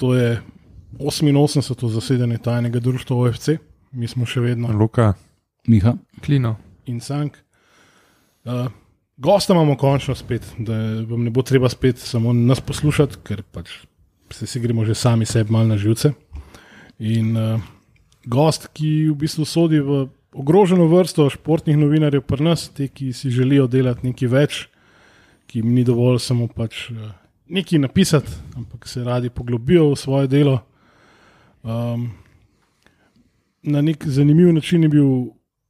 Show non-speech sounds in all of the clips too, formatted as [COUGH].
to je 88. zasedanje tajnega društva OFC, mi smo še vedno Luka, Miha. Klino. in sank. Uh, gosta imamo končno spet, da vam ne bo treba spet samo nas poslušati, ker pač se si gremo že sami sebi mal na živce. In uh, gost, ki v bistvu sodi v ogroženo vrsto športnih novinarjev, pri nas, te, ki si želijo delati nekaj več, ki jim ni dovolj samo pač uh, nekaj napisati, ampak se radi poglobijo v svoje delo. Um, na nek zanimiv način je bil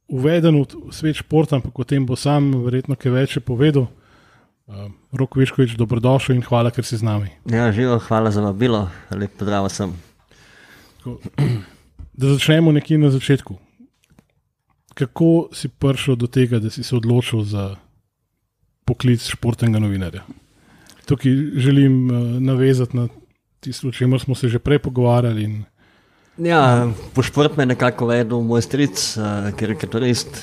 uveden v svet športa, ampak o tem bo sam verjetno kaj več povedal. Uh, Rok Viškovič, dobrodošel in hvala, ker si z nami. Ja, živo, hvala za vabilo, lep pozdrav vsem. Tako, [CLEARS THROAT] Da začnemo nekje na začetku. Kako si prišel do tega, da si se odločil za poklic športnega novinarja? Tukaj želim uh, navezati na tisto, o čemer smo se že prej pogovarjali. In, Ja, po šport me je nekako vedel moj stric, uh, karikaturist,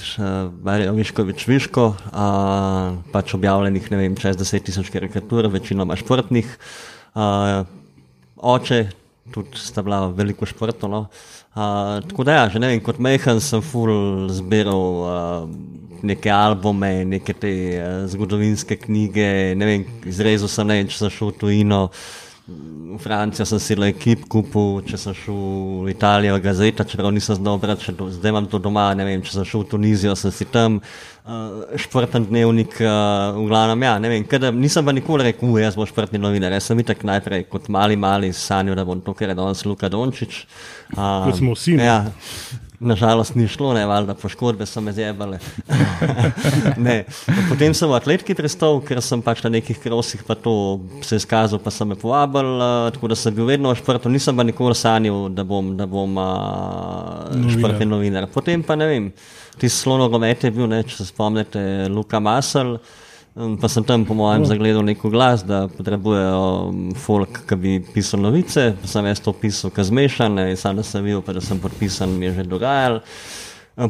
Marijo Viškovič Viško, uh, pač objavljenih, ne vem, čez 10 tisoč karikatur, večinoma športnih. Uh, oče, tudi sta bila veliko športov. No. Uh, tako da, ja, že ne vem, kot mehen sem ful zbiral uh, neke albume, neke te uh, zgodovinske knjige, ne vem, izrezal sem, ne vem, če sem šel v tujino. V Francijo sem si le ekip kupil, če sem šel v Italijo, gazeta, čeprav nisem znal brati, do, zdaj imam to doma, ne vem, če sem šel v Tunizijo, sem si tam, uh, športen dnevnik, uh, v glavnem, ja, ne vem, kada, nisem pa nikoli rekel, jaz bom športni novinar, jaz sem itak najprej kot mali, mali sanjal, da bom to, kar je danes Luka Dončić. Uh, Kot smo vsi, ne? Ja, Nažalost ni šlo, ne valjda, poškodbe so me zjebale. [LAUGHS] ne. Potem sem v atletiki prestal, ker sem pač na nekih krosih pa to se izkazal, pa sem me povabil, uh, tako da sem bil vedno v športu, nisem pa nikoli sanjal, da bom, da bom uh, Novinar. športni novinar. Potem pa ne vem, ti slono gomet je bil, ne, če se spomnite, Luka Masel. Pa sem tam, po mojem, zagledal neko glas, da potrebujejo folk, ki bi pisal novice. Pa sem jaz to pisal, ki zmešan, in sam da sem videl, pa da sem podpisan, mi je že dogajalo.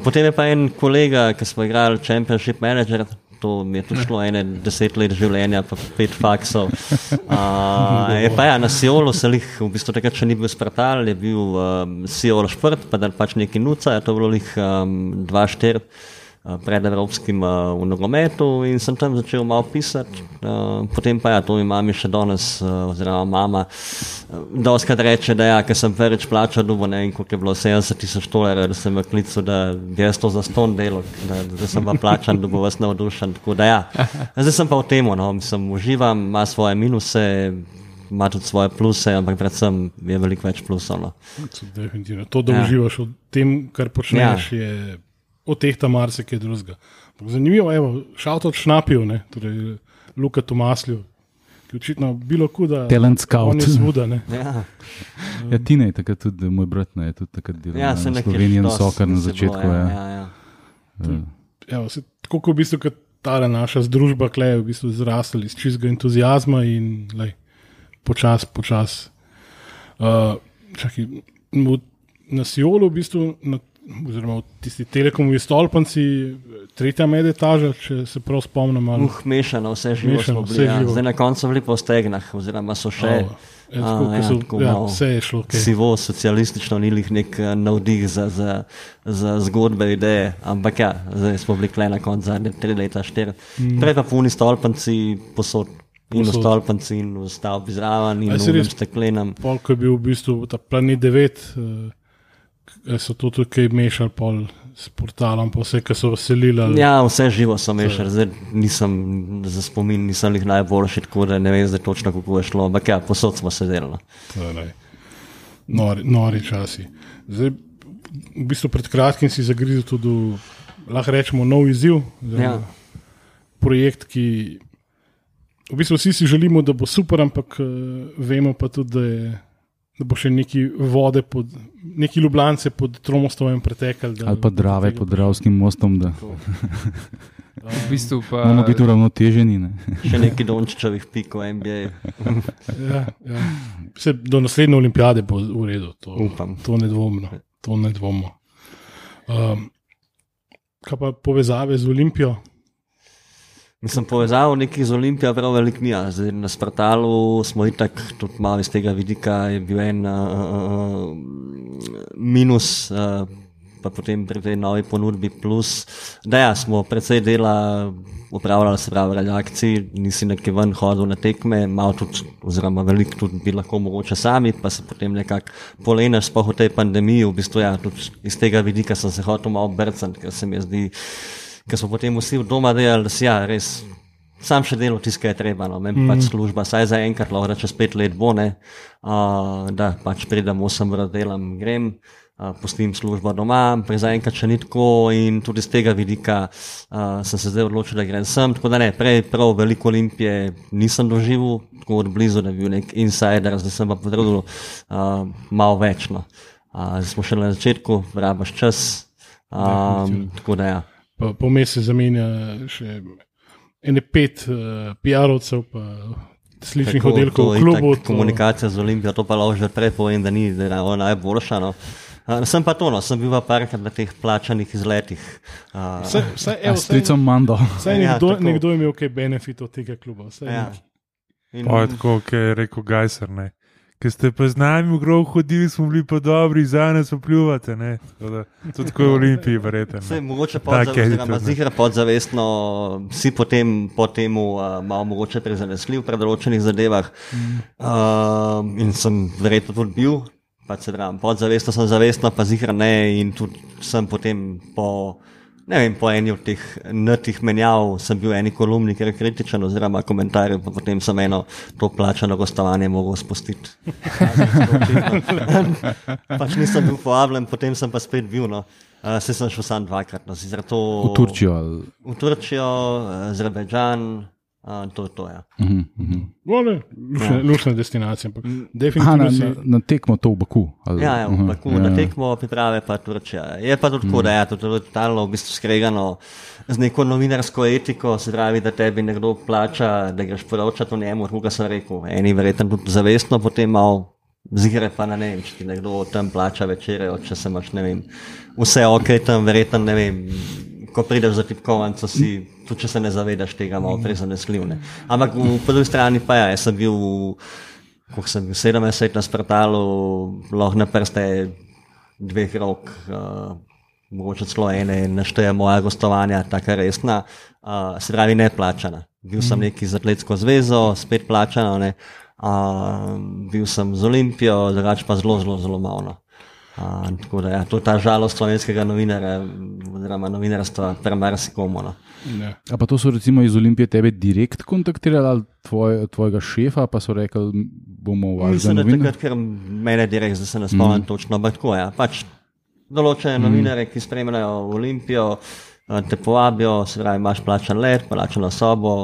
Potem je pa en kolega, ki smo igrali Championship Manager, to mi je tu šlo ene deset let življenja, pa pet faksov. Uh, je pa ja, na Siolu se jih, v bistvu takrat še ni bil Spartal, je bil um, Siol Šprt, pa da pač neki nuca, je to bilo jih um, dva štir pred evropskim uh, v nogometu in sem tam začel malo pisati. Uh, potem pa ja, to mi mami še danes, oziroma mama, uh, doskrat reče, da ja, ker sem prvič plačal, dubo ne vem, koliko je bilo 70 tisoč dolarjev, da sem v klicu, da jaz to za ston delal, da, da sem pa plačan, da bo vas navdušen. Tako da ja, zdaj sem pa v tem, no, mislim, uživam, ima svoje minuse. Ima tudi svoje pluse, ampak predvsem je veliko več plusov. No. Definitivno. To, da ja. uživaš v tem, kar počneš, ja. je od tehta marsikaj drugega. Zanimivo je, šalt od šnapil, ne, torej Luka Tomaslju, ki očitno bilo kuda. Talent scout. Svuda, ne. Ja. Ja, Tina je takrat tudi, moj brat ne, je tudi takrat delal Ja, na se nekaj Slovenijan sokar na se bilo, začetku. Ja, Ja, ja, ja. ja. Evo, se, tako kot v bistvu, kot ta naša združba, ki je v bistvu zrasla iz čistega entuzijazma in lej, počas, počas. Uh, čakaj, v, na Sijolu, v bistvu, na, oziroma tisti telekomovi stolpnici, tretja med etaža, če se prav spomnim. ali- Uh, mešano, vse živo Mešano, smo vse bili. Ja. živo. Zdaj na koncu so bili po stegnah, oziroma so še. Oh, ja, tako, A, ko so- tako ja, vse je šlo, okej. Sivo, socialistično, ni jih nek eh, navdih za, za, za zgodbe, ideje, ampak ja, zdaj smo bili kle na koncu zadnje tri leta, štiri. Mm. Prej pa puni stolpnici posod. In v stolpnici, in v stavbi zraven, in v steklenem. Pol, ko je bil v bistvu ta planet 9, uh, so to tudi mešali pol s portalom, pa vse, ki so veselili. ali- Ja, vse živo so mešali, zdaj nisem za spomin, nisem jih najboljši, tako da ne vem zdaj točno, kako je šlo, ampak ja, posod smo no. Torej, Nori, nori časi. Zdaj, v bistvu pred kratkim si zagrizel tudi, lahko rečemo, nov izziv. Ja. Projekt, ki v bistvu vsi si želimo, da bo super, ampak uh, vemo pa tudi, da, je, da bo še neki vode, pod, neki ljubljance pod Tromostovem pretekali. da- Ali pa drave pod Dravskim mostom, da [LAUGHS] V bistvu pa moramo biti uravnoteženi. ne. Še neki dončičevih pikov NBA. Ja, ja. Se, do naslednje olimpijade bo v redu, to, Upam. to ne dvomno. To ne dvomno. Um, kaj pa povezave z Olimpijo? Mislim, povezal nekih z Olimpijo, prav velik ni. Zdaj, na Spartalu smo itak tudi malo iz tega vidika, je bil en uh, minus, uh, pa potem pri tej novi ponudbi plus. Da, ja, smo precej dela upravljali, se pravi, reakcij, nisi nekje ven hodil na tekme, malo tudi, oziroma veliko tudi bi lahko mogoče sami, pa se potem nekako polenaš, spoh v tej pandemiji, v bistvu ja, tudi iz tega vidika sem se hotel malo brcati, ker se mi zdi, ker smo potem vsi v doma delali, da si ja, res. Sam še delo tiskaj je treba, no, meni mm. pač služba, saj za enkrat, lahko da čez pet let bo, ne, uh, da pač pridem, osem ur delam, grem, uh, pustim službo doma, prej zaenkrat še ni tako in tudi z tega vidika uh, sem se zdaj odločil, da grem sem, tako da ne, prej prav veliko olimpije nisem doživel, tako od blizu, da bi bil nek insider, zdaj sem pa potreboval uh, malo več, no. Uh, smo še na začetku, rabaš čas, um, tako da ja. Pa Pomes se zamenja še ene pet uh, PR-ovcev, pa sličnih Tako, oddelkov to v klubu. itak Komunikacija z Olimpijo, to pa lahko že prej povem, da ni da najboljša. No. Uh, sem pa to, no, sem bil pa parkrat na teh plačanih izletih. Uh, vsaj, Ja, evo, s tricom Mando. vsaj Ja, nekdo, tako. nekdo je imel kaj benefit od tega kluba. vsaj ja. In, Pa je tako, kot je rekel Gajser. Ne. Ker ste pa z nami v grob hodili, smo bili pa dobri, za nas pa pljuvate. ne. Tako da, Tudi tako je v Olimpiji, verjete. Ne. mogoče Take podzavestno, edite, ne. zihra podzavestno, si potem po tem uh, malo mogoče prezanesljiv pri določenih zadevah. Mm. Uh, in sem verjetno tudi bil, pač se pravi, podzavestno sem zavestno, pa zihra ne. In tudi sem potem po. Ne vem, po eni od teh nutih menjav sem bil v eni kolumni, ker je kritičen, oziroma komentarjev, pa potem sem eno to plačano gostovanje mogel spustiti. [LAUGHS] pač nisem bil povabljen, potem sem pa spet bil. No. Uh, se sem šel sam dvakrat, no, sicer to V Turčijo. V Turčijo, Azerbajdžan, uh, to je to. Ja. Mhm, mhm. Vole, lušna, lušna destinacija. Ampak Aha, definitivno na, si. na, na tekmo to v Baku. ali- Ja, ja, v aha, Baku ja, na ja. tekmo priprave pa Turčija. Je pa tudi tako, da je to totalno v bistvu skregano z neko novinarsko etiko, se pravi, da tebi nekdo plača, da greš poročati o njemu, kot sem rekel. Eni verjetno tudi zavestno, potem malo zigre pa na ne vem, če ti nekdo tam plača večere, če se imaš, ne vem, vse ok, tam verjetno ne vem. Ko prideš za tipkovnico, si, tudi če se ne zavedaš tega, malo prezanesljiv. ne. Ampak v- po drugi strani pa ja, jaz sem bil ko sem bil 70 na spratalu, lahko na prste dveh rok, uh, mogoče celo ene, našteje moja gostovanja, tako resna, uh, se pravi neplačana. Bil sem neki z atletsko zvezo, spet plačano, ne, uh, bil sem z Olimpijo, drugače pa zelo, zelo, zelo malo. No. Tako da ja, to je ta žalost slovenskega novinarja, oziroma novinarstva, premarsikomu. No. Ne. A pa to so recimo iz Olimpije tebe direkt kontaktirali ali tvoj, tvojega šefa, pa so rekli, bomo vašega Mislim, da novinarja. takrat, ker mene direkt, zdaj se ne spomnim mm. točno, ampak tako je. Ja. Pač določene mm. novinare, ki spremljajo Olimpijo, eh, te povabijo, se pravi, imaš plačan let, plačano sobo,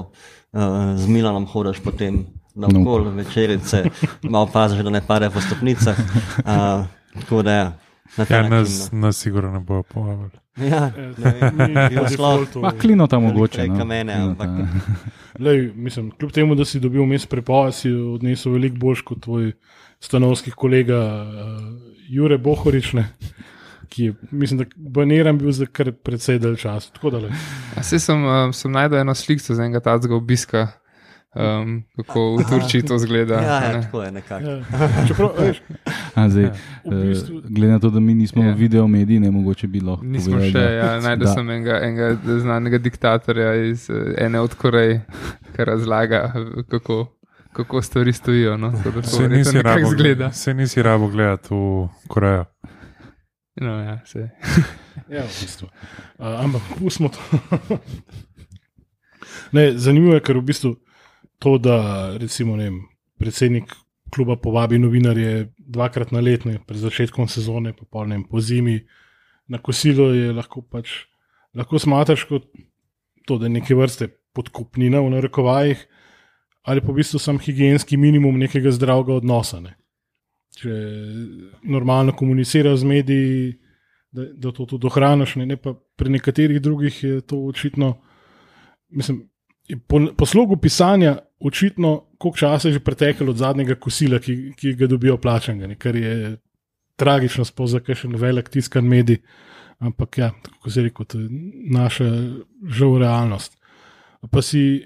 eh, z Milanom hodiš potem na okol, no. večerice, malo paziš, da ne pade po stopnicah. Uh, tako da ja. na Ja, način, nas, nas sigurno ne bo povabili. no. [LAUGHS] Ja, ne vem, Ni bil [LAUGHS] po šlo. defaultu. Pa klinota mogoče. Veliko No. kamene, ampak- ja. [LAUGHS] Lej, mislim, kljub temu, da si dobil vmes prepoved, si odnesel veliko boljš kot tvoj stanovski kolega uh, Jure Bohorič, ne, ki je, mislim, da baniran bil za kar precej dalj časa. Saj sem, um, sem najdel eno sliko z enega tacga obiska, um, kako v Turčiji to zgleda. Ja, ja, tako je nekako. Ja. Čeprav, veš, A, zdaj, v bistvu- eh, glede na to, da mi nismo Ja. video mediji, ne mogoče bi lahko. Nismo povedali, še, ja, najdel sem enega, enega znanega diktatorja iz eh, ene od Korej, ki razlaga, kako, kako stvari stojijo. No? Tako da to Se nisi rabo, zgleda. se nisi rabo gledati v Korejo. No, ja, saj. Ja, v bistvu. Uh, ampak pustimo to. [LAUGHS] ne, zanimivo je, ker v bistvu to, da recimo, vem, predsednik kluba povabi novinarje dvakrat na let, ne, pred začetkom sezone, pa ne vem, po zimi na kosilo, je lahko pač lahko smatraš kot to, da je neke vrste podkupnina v narekovajih, ali pa v bistvu sam higijenski minimum nekega zdravega odnosa. Ne. Če normalno komuniciraš z mediji, da, da to tudi ohraniš, ne, ne pa pri nekaterih drugih je to očitno. Mislim, po, po slogu pisanja očitno, koliko časa je že preteklo od zadnjega kosila, ki, ki ga dobijo plačanega, ne, kar je tragično, sploh za kakšen velik tiskan medij. Ampak ja, kot se reče, to je naša žal realnost. pa si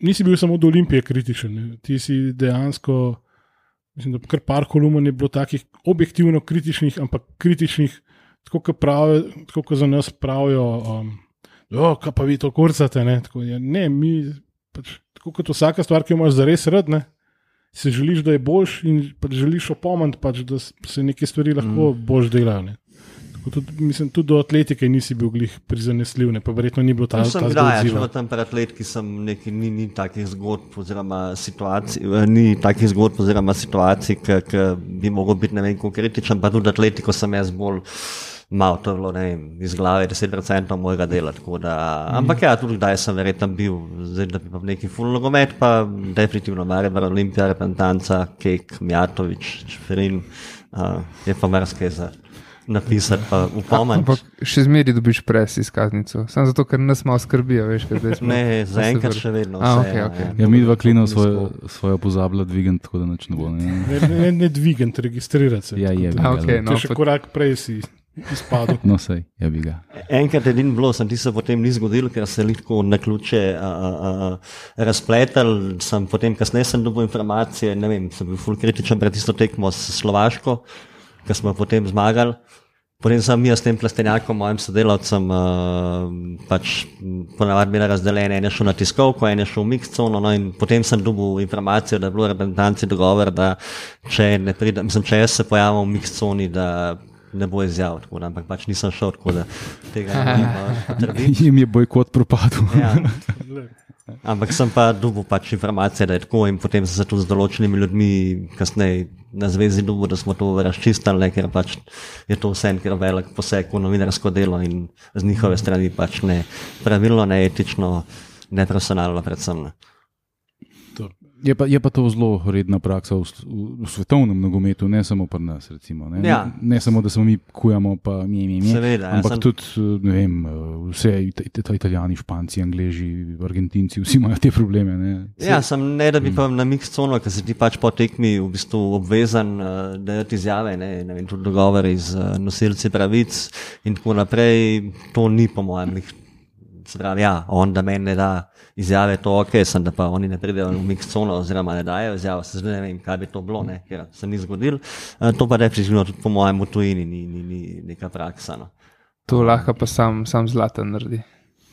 nisi bil samo do Olimpije kritičen, ne. ti si dejansko, mislim, da kar par kolumn je bilo takih objektivno kritičnih, ampak kritičnih, tako kot pravijo, tako kot za nas pravijo, um, "Jo, kaj pa vi to kurcate. Ne, tako, je, ne mi, pač, tako kot vsaka stvar, ki jo imaš zares rad, ne, si želiš, da je boljš in pač želiš opomniti, pač, da se neke stvari lahko mm. boljš delajo. Ne. Tako Tudi, mislim, tudi do atletike nisi bil glih prizanesljiv, ne, pa verjetno ni bilo ta Jaz sem ta kdaj, če tam pred atletki sem neki, ni, ni takih zgodb oziroma situacij, eh, ni takih zgodb oziroma situacij, ki bi mogel biti ne vem kako kritičen, pa tudi atletiko sem jaz bolj malo, to je bilo ne vem, iz glave 10% mojega dela. tako Da, ampak ja, tudi kdaj sem verjetno bil, zdaj da bi pa neki full nogomet, pa definitivno Maribor, Olimpija, reprezentanca, Kek, Mijatovič, Čeferin, uh, je pa marsikaj za napisati, pa upomniti. Ampak še zmeraj dobiš pres izkaznico, samo zato, ker nas malo skrbijo, veš, smo. Ne, zaenkrat še vedno. A, vse, okej, ja, okej. ja. Mi dva klinov Ni svojo, svojo pozabila dvigant, tako da nič ne bo. Ne? Ne, ne, ne dvigant, registrirati se. Ja, je, A, ga, no. No, še korak prej si izpadel. no, sej, je bi ga. Enkrat je edin bilo, sem ti se potem ni zgodil, ker se je lahko na ključe razpletel. Sem potem kasneje sem dobil informacije, ne vem, sem bil ful kritičen pred tisto tekmo s Slovaško, ker smo potem zmagali. Potem sem jaz s tem plastenjakom, mojim sodelavcem, uh, pač ponavadi bile razdeljene, en je šel na tiskovko, en je šel v mixcono, no in potem sem dobil informacijo, da je bilo reprezentanci dogovor, da če ne pridem, mislim, če jaz se pojavim v mixconi, da ne bo izjav, da, ampak pač nisem šel, tako da tega ne morem [LAUGHS] potrditi. Jim je bojkot propadel. Ja. [LAUGHS] Ampak sem pa dobil pač informacije, da je tako, in potem sem se tudi z določenimi ljudmi kasneje na zvezi dobil, da smo to razčistili, ker pač je to vse en kar velik poseg v novinarsko delo in z njihove strani pač ne pravilno, ne etično, ne profesionalno, predvsem. Ne. Je pa, je pa to zelo redna praksa v, v, v svetovnem nogometu, ne samo pri nas. Recimo, ne? Ja. ne samo, da se mi kujamo, pa mi, mi, mi. Seveda, ja, ampak sem- tudi ne vem, vse it, it, it, italijani, španci, angliži, argentinci, vsi imajo te probleme. Ne? Ja, sem ne, da bi pa na mix cono, ker si ti pač po tekmi v bistvu obvezan, uh, da ti izjave, ne, ne vem, tudi dogovori z uh, nosilci pravic in tako naprej. To ni po mojem. Se pravi, ja, on da meni ne da izjave, to ok, sem da pa oni ne pridejo v mix cono oziroma ne dajo izjave, se zdaj ne vem, kaj bi to bilo, ne, ker se ni zgodil. Uh, to pa definitivno tudi po mojem v tujini ni, ni, ni neka praksa. No. To lahko pa sam, sam zlatan naredi.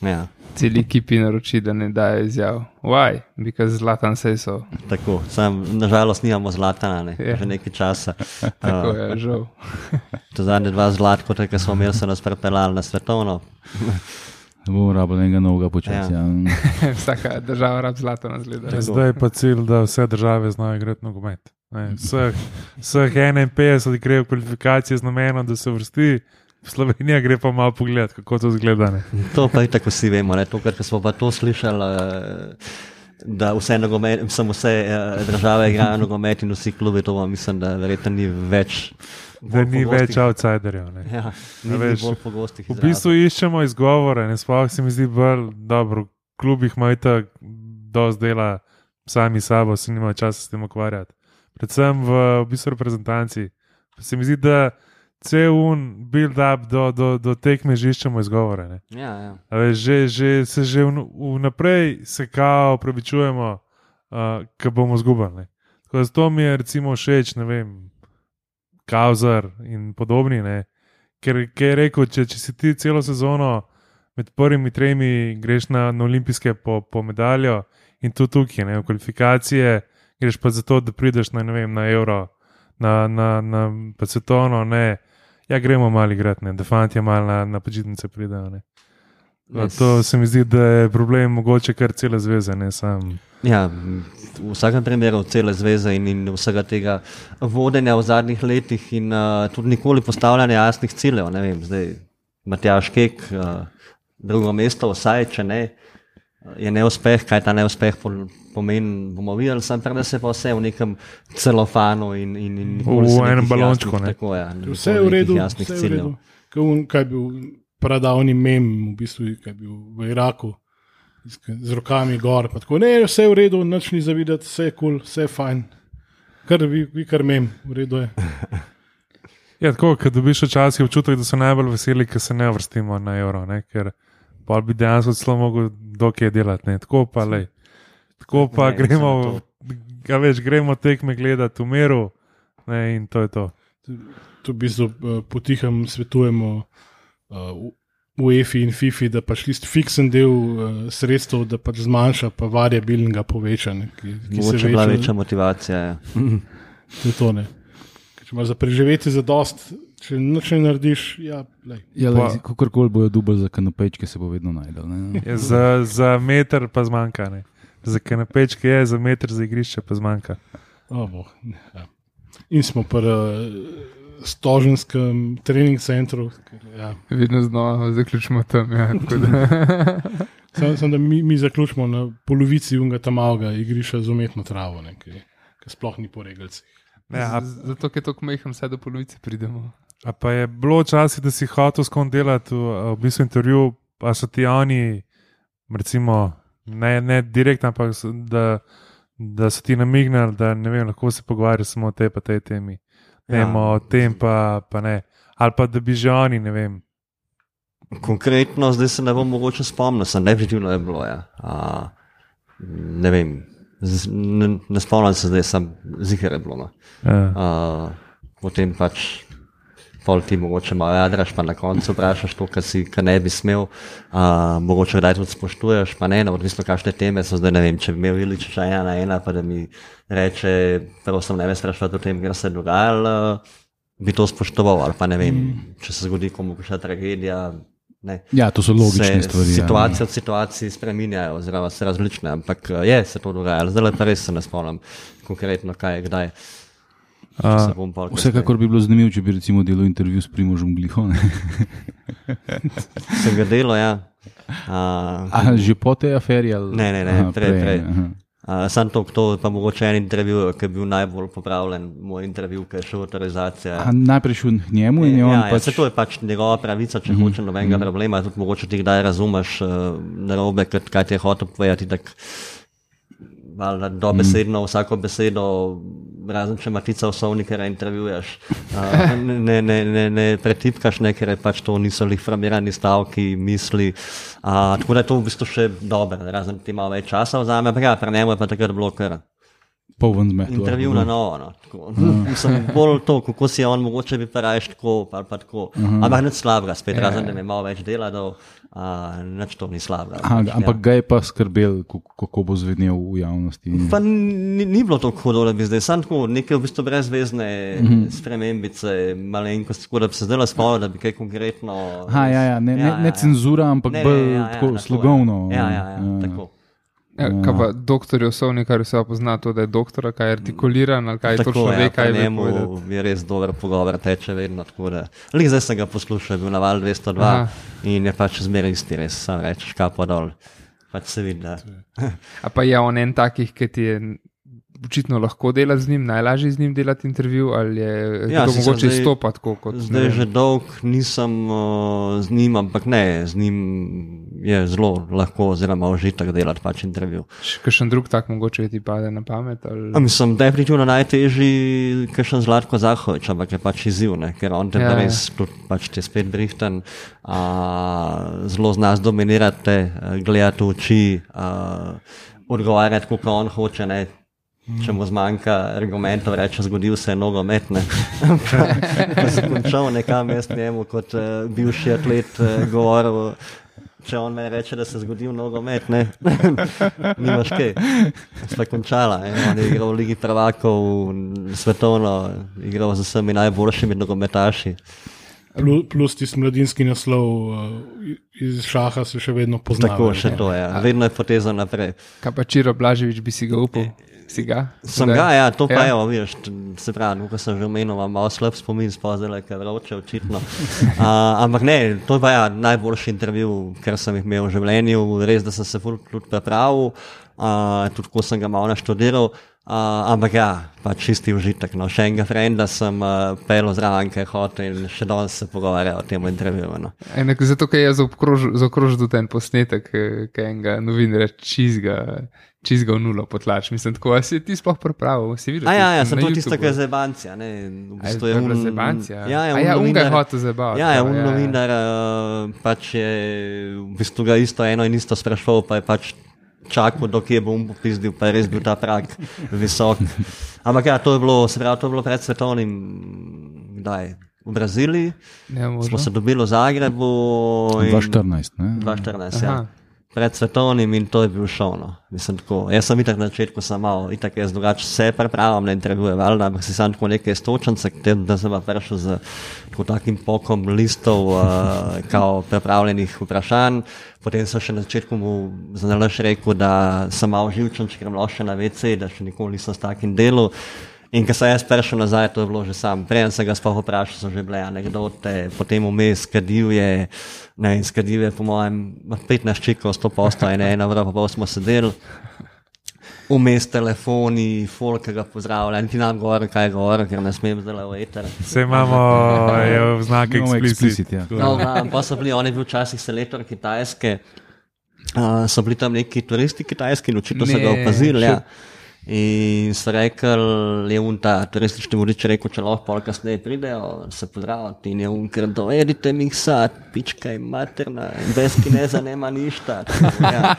Ja, Celi ekipi naroči, da ne dajo izjav. Why? Because zlatan se so. tako, sam nažalost nimamo zlatana, ne, Ja. že nekaj časa. [LAUGHS] Tako Uh, je, žal. To zadnje dva zlatka, ki smo imeli, so nas prepeljali na svetovno. Ne bomo rabili enega novega počasi. Ja. Ja. [LAUGHS] Vsaka država rab zlatan zgleda. Ja, Zdaj je pa cilj, da vse države znajo igrati nogomet. Vseh, vseh 51 gre v kvalifikacije z namenom, da se vrsti, Slovenija gre pa malo pogled, kako to izgleda. Ne. To pa je tako vsi vemo. Ne? To, kar smo pa to slišali, eh, da vse, nogomet, samo vse eh, države igrajo nogomet in vsi klubi, to mislim, da verjetno ni več. Da ni pogostih- več outsiderjev. ne. Ja, ni, ni veš, bolj pogostih. V bistvu iščemo izgovore, ne sploh se mi zdi bolj dobro. Klubih imajo tako dosti dela, sami sabo, se nimajo časa s tem ukvarjati. Predvsem v, v bistvu reprezentanci. Se mi zdi, da cel un build-up do, do, do tekme že iščemo izgovore. Ne. Ja, ja. Veš, že, že, se že vn- vnaprej se kao upravičujemo, uh, ker bomo zgubili. Tako da Zato mi je recimo všeč, ne vem, Kauzar in podobni. Ne. Ker, ker je rekel, če, če si ti celo sezono med prvimi tremi greš na, na olimpijske po, po medaljo in tu tukaj, ne, v kvalifikacije, greš pa zato, da prideš na, vem, na evro, na, na, na pa svetovno, ne. Ja, gremo malo igrati, ne, da fanti malo na, na počitnice pridejo. Ne. Res. To se mi zdi, da je problem mogoče kar cele zveze, ne sam. Ja, v vsakem primeru cele zveze in, in vsega tega vodenja v zadnjih letih in uh, tudi nikoli postavljanja jasnih ciljev. Ne vem, zdaj Matjaš Kek, uh, drugo mesto, vsaj če ne, je neuspeh, kaj ta neuspeh pol- pomeni, bomo videli, prej, da se pa vse v nekem celofanu in, in, in V enem balončku, jasnih- ne. Tako, ja, Vse je v redu, jasnih vse ciljev. Kaj, un, kaj je bil pradavni mem, v bistvu, kaj je bil v Iraku, z- z rokami gor. pa Tako, ne, vse je v redu, noč ni zavideti, vse je kul, cool, vse je fajn. Kar vi, vi kar mem, v redu je. [LAUGHS] Ja, tako, ker dobiš včasih občutek, da so najbolj veseli, ker se ne vrstimo na evro. Ne? Ker pa bi dejansko celo mogel dokaj delati. Ne. Tako pa, lej. Tako pa Ne, gremo, ga več gremo tekme gledati v miru ne, in to je to. Tu v bistvu uh, potihem svetujemo uh, UEFI in FIFI, da pač tisti fiksen del uh, sredstev, da pač zmanjša, pa variabilnega povečanja. Ki, ki se Mogoče je bila večja motivacija. Ja. To je to, ne. Ker Če imaš za preživeti za dost, če nič ne narediš, ja. Ja, lej, kakorkoli bojo dubaj za kanapečke, se bo vedno najdel. ne. Je Za, za meter pa zmanjka. Ne. Za kanapečke je, za meter za igrišče pa zmanjka. O, boh, ja. In smo pri uh, stoženskem trening centru. ker, Ja. Vedno znova zaključimo tam. Ja, tako da- [LAUGHS] Samo, sam, da mi, mi zaključimo na polovici unga tam avga igrišča z umetno travo, ne, ki, ki sploh ni po regalcih. Ne, a, Z- Zato, ker je tako majhen, vse do polovice pridemo. A pa je bilo včasih, da si hotel s kom delati v, v bistvu intervju, pa so ti oni, recimo, ne, ne direktno, ampak da, da so ti namignili, da ne vem, lahko se pogovarjaš samo o tej pa tej temi. Ne, Ja. ja. o tem pa, pa ne. Ali pa da bi že oni, ne vem. Konkretno, zdaj se ne bom mogoče spomnil, sem definitivno je bilo. Ja. A, ne vem, z, ne, ne spomnim se zdaj, sem zihar je bilo. No. Ja. A, potem pač. Pol ti mogoče malo jadraš, pa na koncu vprašaš to, kar si kar ne bi smel. Uh, mogoče kdaj tudi spoštuješ, pa ne, no, odvisno kakšne teme so zdaj. Ne vem, če bi imel Iličiča ena na ena, pa da mi reče, prosim, ne me sprašujete o tem, kar se je dogajalo, bi to spoštoval. Ali pa ne vem, mm. če se zgodi komu kakšna tragedija. Ne. Ja, to so logične se stvari. Situacije od situacij spreminjajo, oziroma so različne, ampak je se to dogajalo. Zdaj pa res se ne spomnim konkretno, kaj je kdaj. A, Ja. Vsekakor bi bilo zanimivo, če bi recimo delal intervju s Primožem Glihom. [LAUGHS] Sem ga delal, ja. Uh, A že po tej aferi? Ali? Ne, ne, ne, prej, prej. aha. Uh, sam to, to pa mogoče en intervju, ki je bil najbolj popravljen, moj intervju, ki je šel avtorizacija. Najprej šel k njemu in je on ja, ja, pač. se to je pač njegova pravica, če mm -hmm. hoče nobenega mm -hmm. problema, tudi mogoče ti kdaj razumeš uh, narobe, kaj, ti je hotel povedati. Tak, dobesedno vsako besedo, razen če matica v sovnikarja intervjuješ, uh, ne, ne, ne, ne pretipkaš, ne, ker pač to niso lih framirani stavki, misli. Tako da je to v bistvu še dobro, razen ti malo več časa vzame, ampak ja, pri njemu je pa takrat bilo kar Poln zmed. intervju na novo. No, tako. [LAUGHS] Mislim, bolj to, kako si je on, mogoče bi pa rajš tako, ali pa tako. Ampak nič slabega, spet Ja, razen, da je malo več dela, da uh, nič to ni slabega. Aha, Pač, ampak ga je pa skrbel, kako, bo zvenel v javnosti. Pa ni, ni bilo tako hudo, da bi zdaj samo tako neke v bistvu brezvezne mm Mhm. -hmm. spremembice, malenkosti, tako da bi se zdaj spomnil, da bi kaj konkretno. Aha, ja, ja, ne, ne, ne cenzura, ampak Ne, ne, bolj ja, ja, tako na to, slogovno. Ja, ja, ja, ja, tako. Ja, kaj pa doktor Josovni, kar vse pozna, to, da je doktor, kaj je artikuliran ali kaj Tako, točno ve, ja, kaj pri ve njemu povedati. je res dober pogovor, teče vedno. tako Da, Lik zdaj sem ga poslušal, je bil na val 202 Aha. In je pač zmeraj isti, res sam rečeš, kapo dol. Pač se vidi. A pa je on en takih, ki ti je očitno lahko delati z njim, najlažje z njim delati intervju, ali je Ja, to mogoče zdaj- izstopati kot ne Zdaj vem. že dolg nisem uh, z njim, ampak ne, z njim je zelo lahko, oziroma užitek delati pač intervju. Še kakšen drug tak mogoče ti pade na pamet. Ali... A mislim, definitivno najtežji, ker sem Zlatko Zahovič, ampak je pač izziv, ne? ker on te Ja, ja, ja. res, tudi pač ti je spet brihten, a, zelo zna dominirati, gledati v oči, a, odgovarjati, kot on hoče. Ne? Če mu zmanjka argumentov, reče, zgodil se je nogomet. ne. [LAUGHS] Pa se končal nekam jaz njemu kot uh, bivši atlet uh, govoril. Če on meni reče, da se je zgodil nogomet, ne, [LAUGHS] nimaš kaj. Sva končala. Ne? On je igral v Ligi prvakov, svetovno, igral z vsemi najboljšimi nogometaši. Plus, tisti mladinski naslov uh, iz šaha se še vedno pozna. Tako še to je, ja. vedno je poteza naprej. Kaj pa Čiro Blaževič bi si ga upal? Si ga? Sem ga, ja, to pa Ja. je, ja. vidiš, t- se pravi, no, ko sem že omenil, imam malo slab spomin, spozele, ker vroče, očitno. [LAUGHS] Uh, ampak ne, to je pa ja, najboljši intervju, kar sem jih imel v življenju, res, da sem se ful tudi pripravil, uh, tudi ko sem ga malo naštudiral. Uh, ampak ja, pa čisti užitek. No. Še enega frenda sem uh, pel zraven, ker je hotel in še danes se pogovarja o tem intervjuju. No. Zato, ker je zaokrožil zaokrožil tudi en posnetek, ki enega novinar čizga, čizga v nulo potlač. Mislim, tako si ti sploh pripravil, si videl. A ja, ja, sem to tisto, kar je zebancija. Ne, v bistvu je un- zebancija? Ja, ja, A ja, un unga je novinar- hotel zabavati. Ja, ja, un novinar uh, pač je v bistvu ga isto eno in isto sprašval, pa je pač čakal, dokje bo um popizdil, pa je res bil ta prak visok. Ampak ja, to je bilo, se pravi, to je bilo pred svetovnim, kdaj, v Braziliji, Ne, smo možno. se dobili v Zagrebu. in- 2014, ne? 2014, ja. Pred svetovnim in to je bil šov. No. Mislim, tako, jaz sem itak na začetku sam malo, itak jaz drugače se pripravljam na intervjuje, valjda, ampak si sam tako nekaj stočence, da sem pa prišel z tako takim pokom listov, uh, [LAUGHS] kao pripravljenih vprašanj. Potem sem še na začetku mu zanalaš rekel, da sem malo živčen, če grem lahko še na WC, da še nikoli nisem s takim delom. In ko sem jaz prišel nazaj, to je bilo že sam. Preden sem ga sploh vprašal, so že bile anekdote, potem vmes kadil je, ne vem, skadil je po mojem 15 čikov, 100 posta in ena ura, pa pol smo sedeli. Vmes telefoni, folk ki ga pozdravlja, niti nam govori, kaj je govori, ker ne smem zdaj v eter. Vse imamo [LAUGHS] je v Imamo eksplicit. ja. No, va, pa so bili, on je bil včasih selektor Kitajske, uh, so bili tam neki turisti kitajski in očitno so ga opazili. Ja. In so rekli, je un ta turistični vodič rekel, če lahko pol kasneje pridejo, se pozdraviti in je un, ker dovedite mi sad, pička je materna, brez kineza nema ništa. Ja.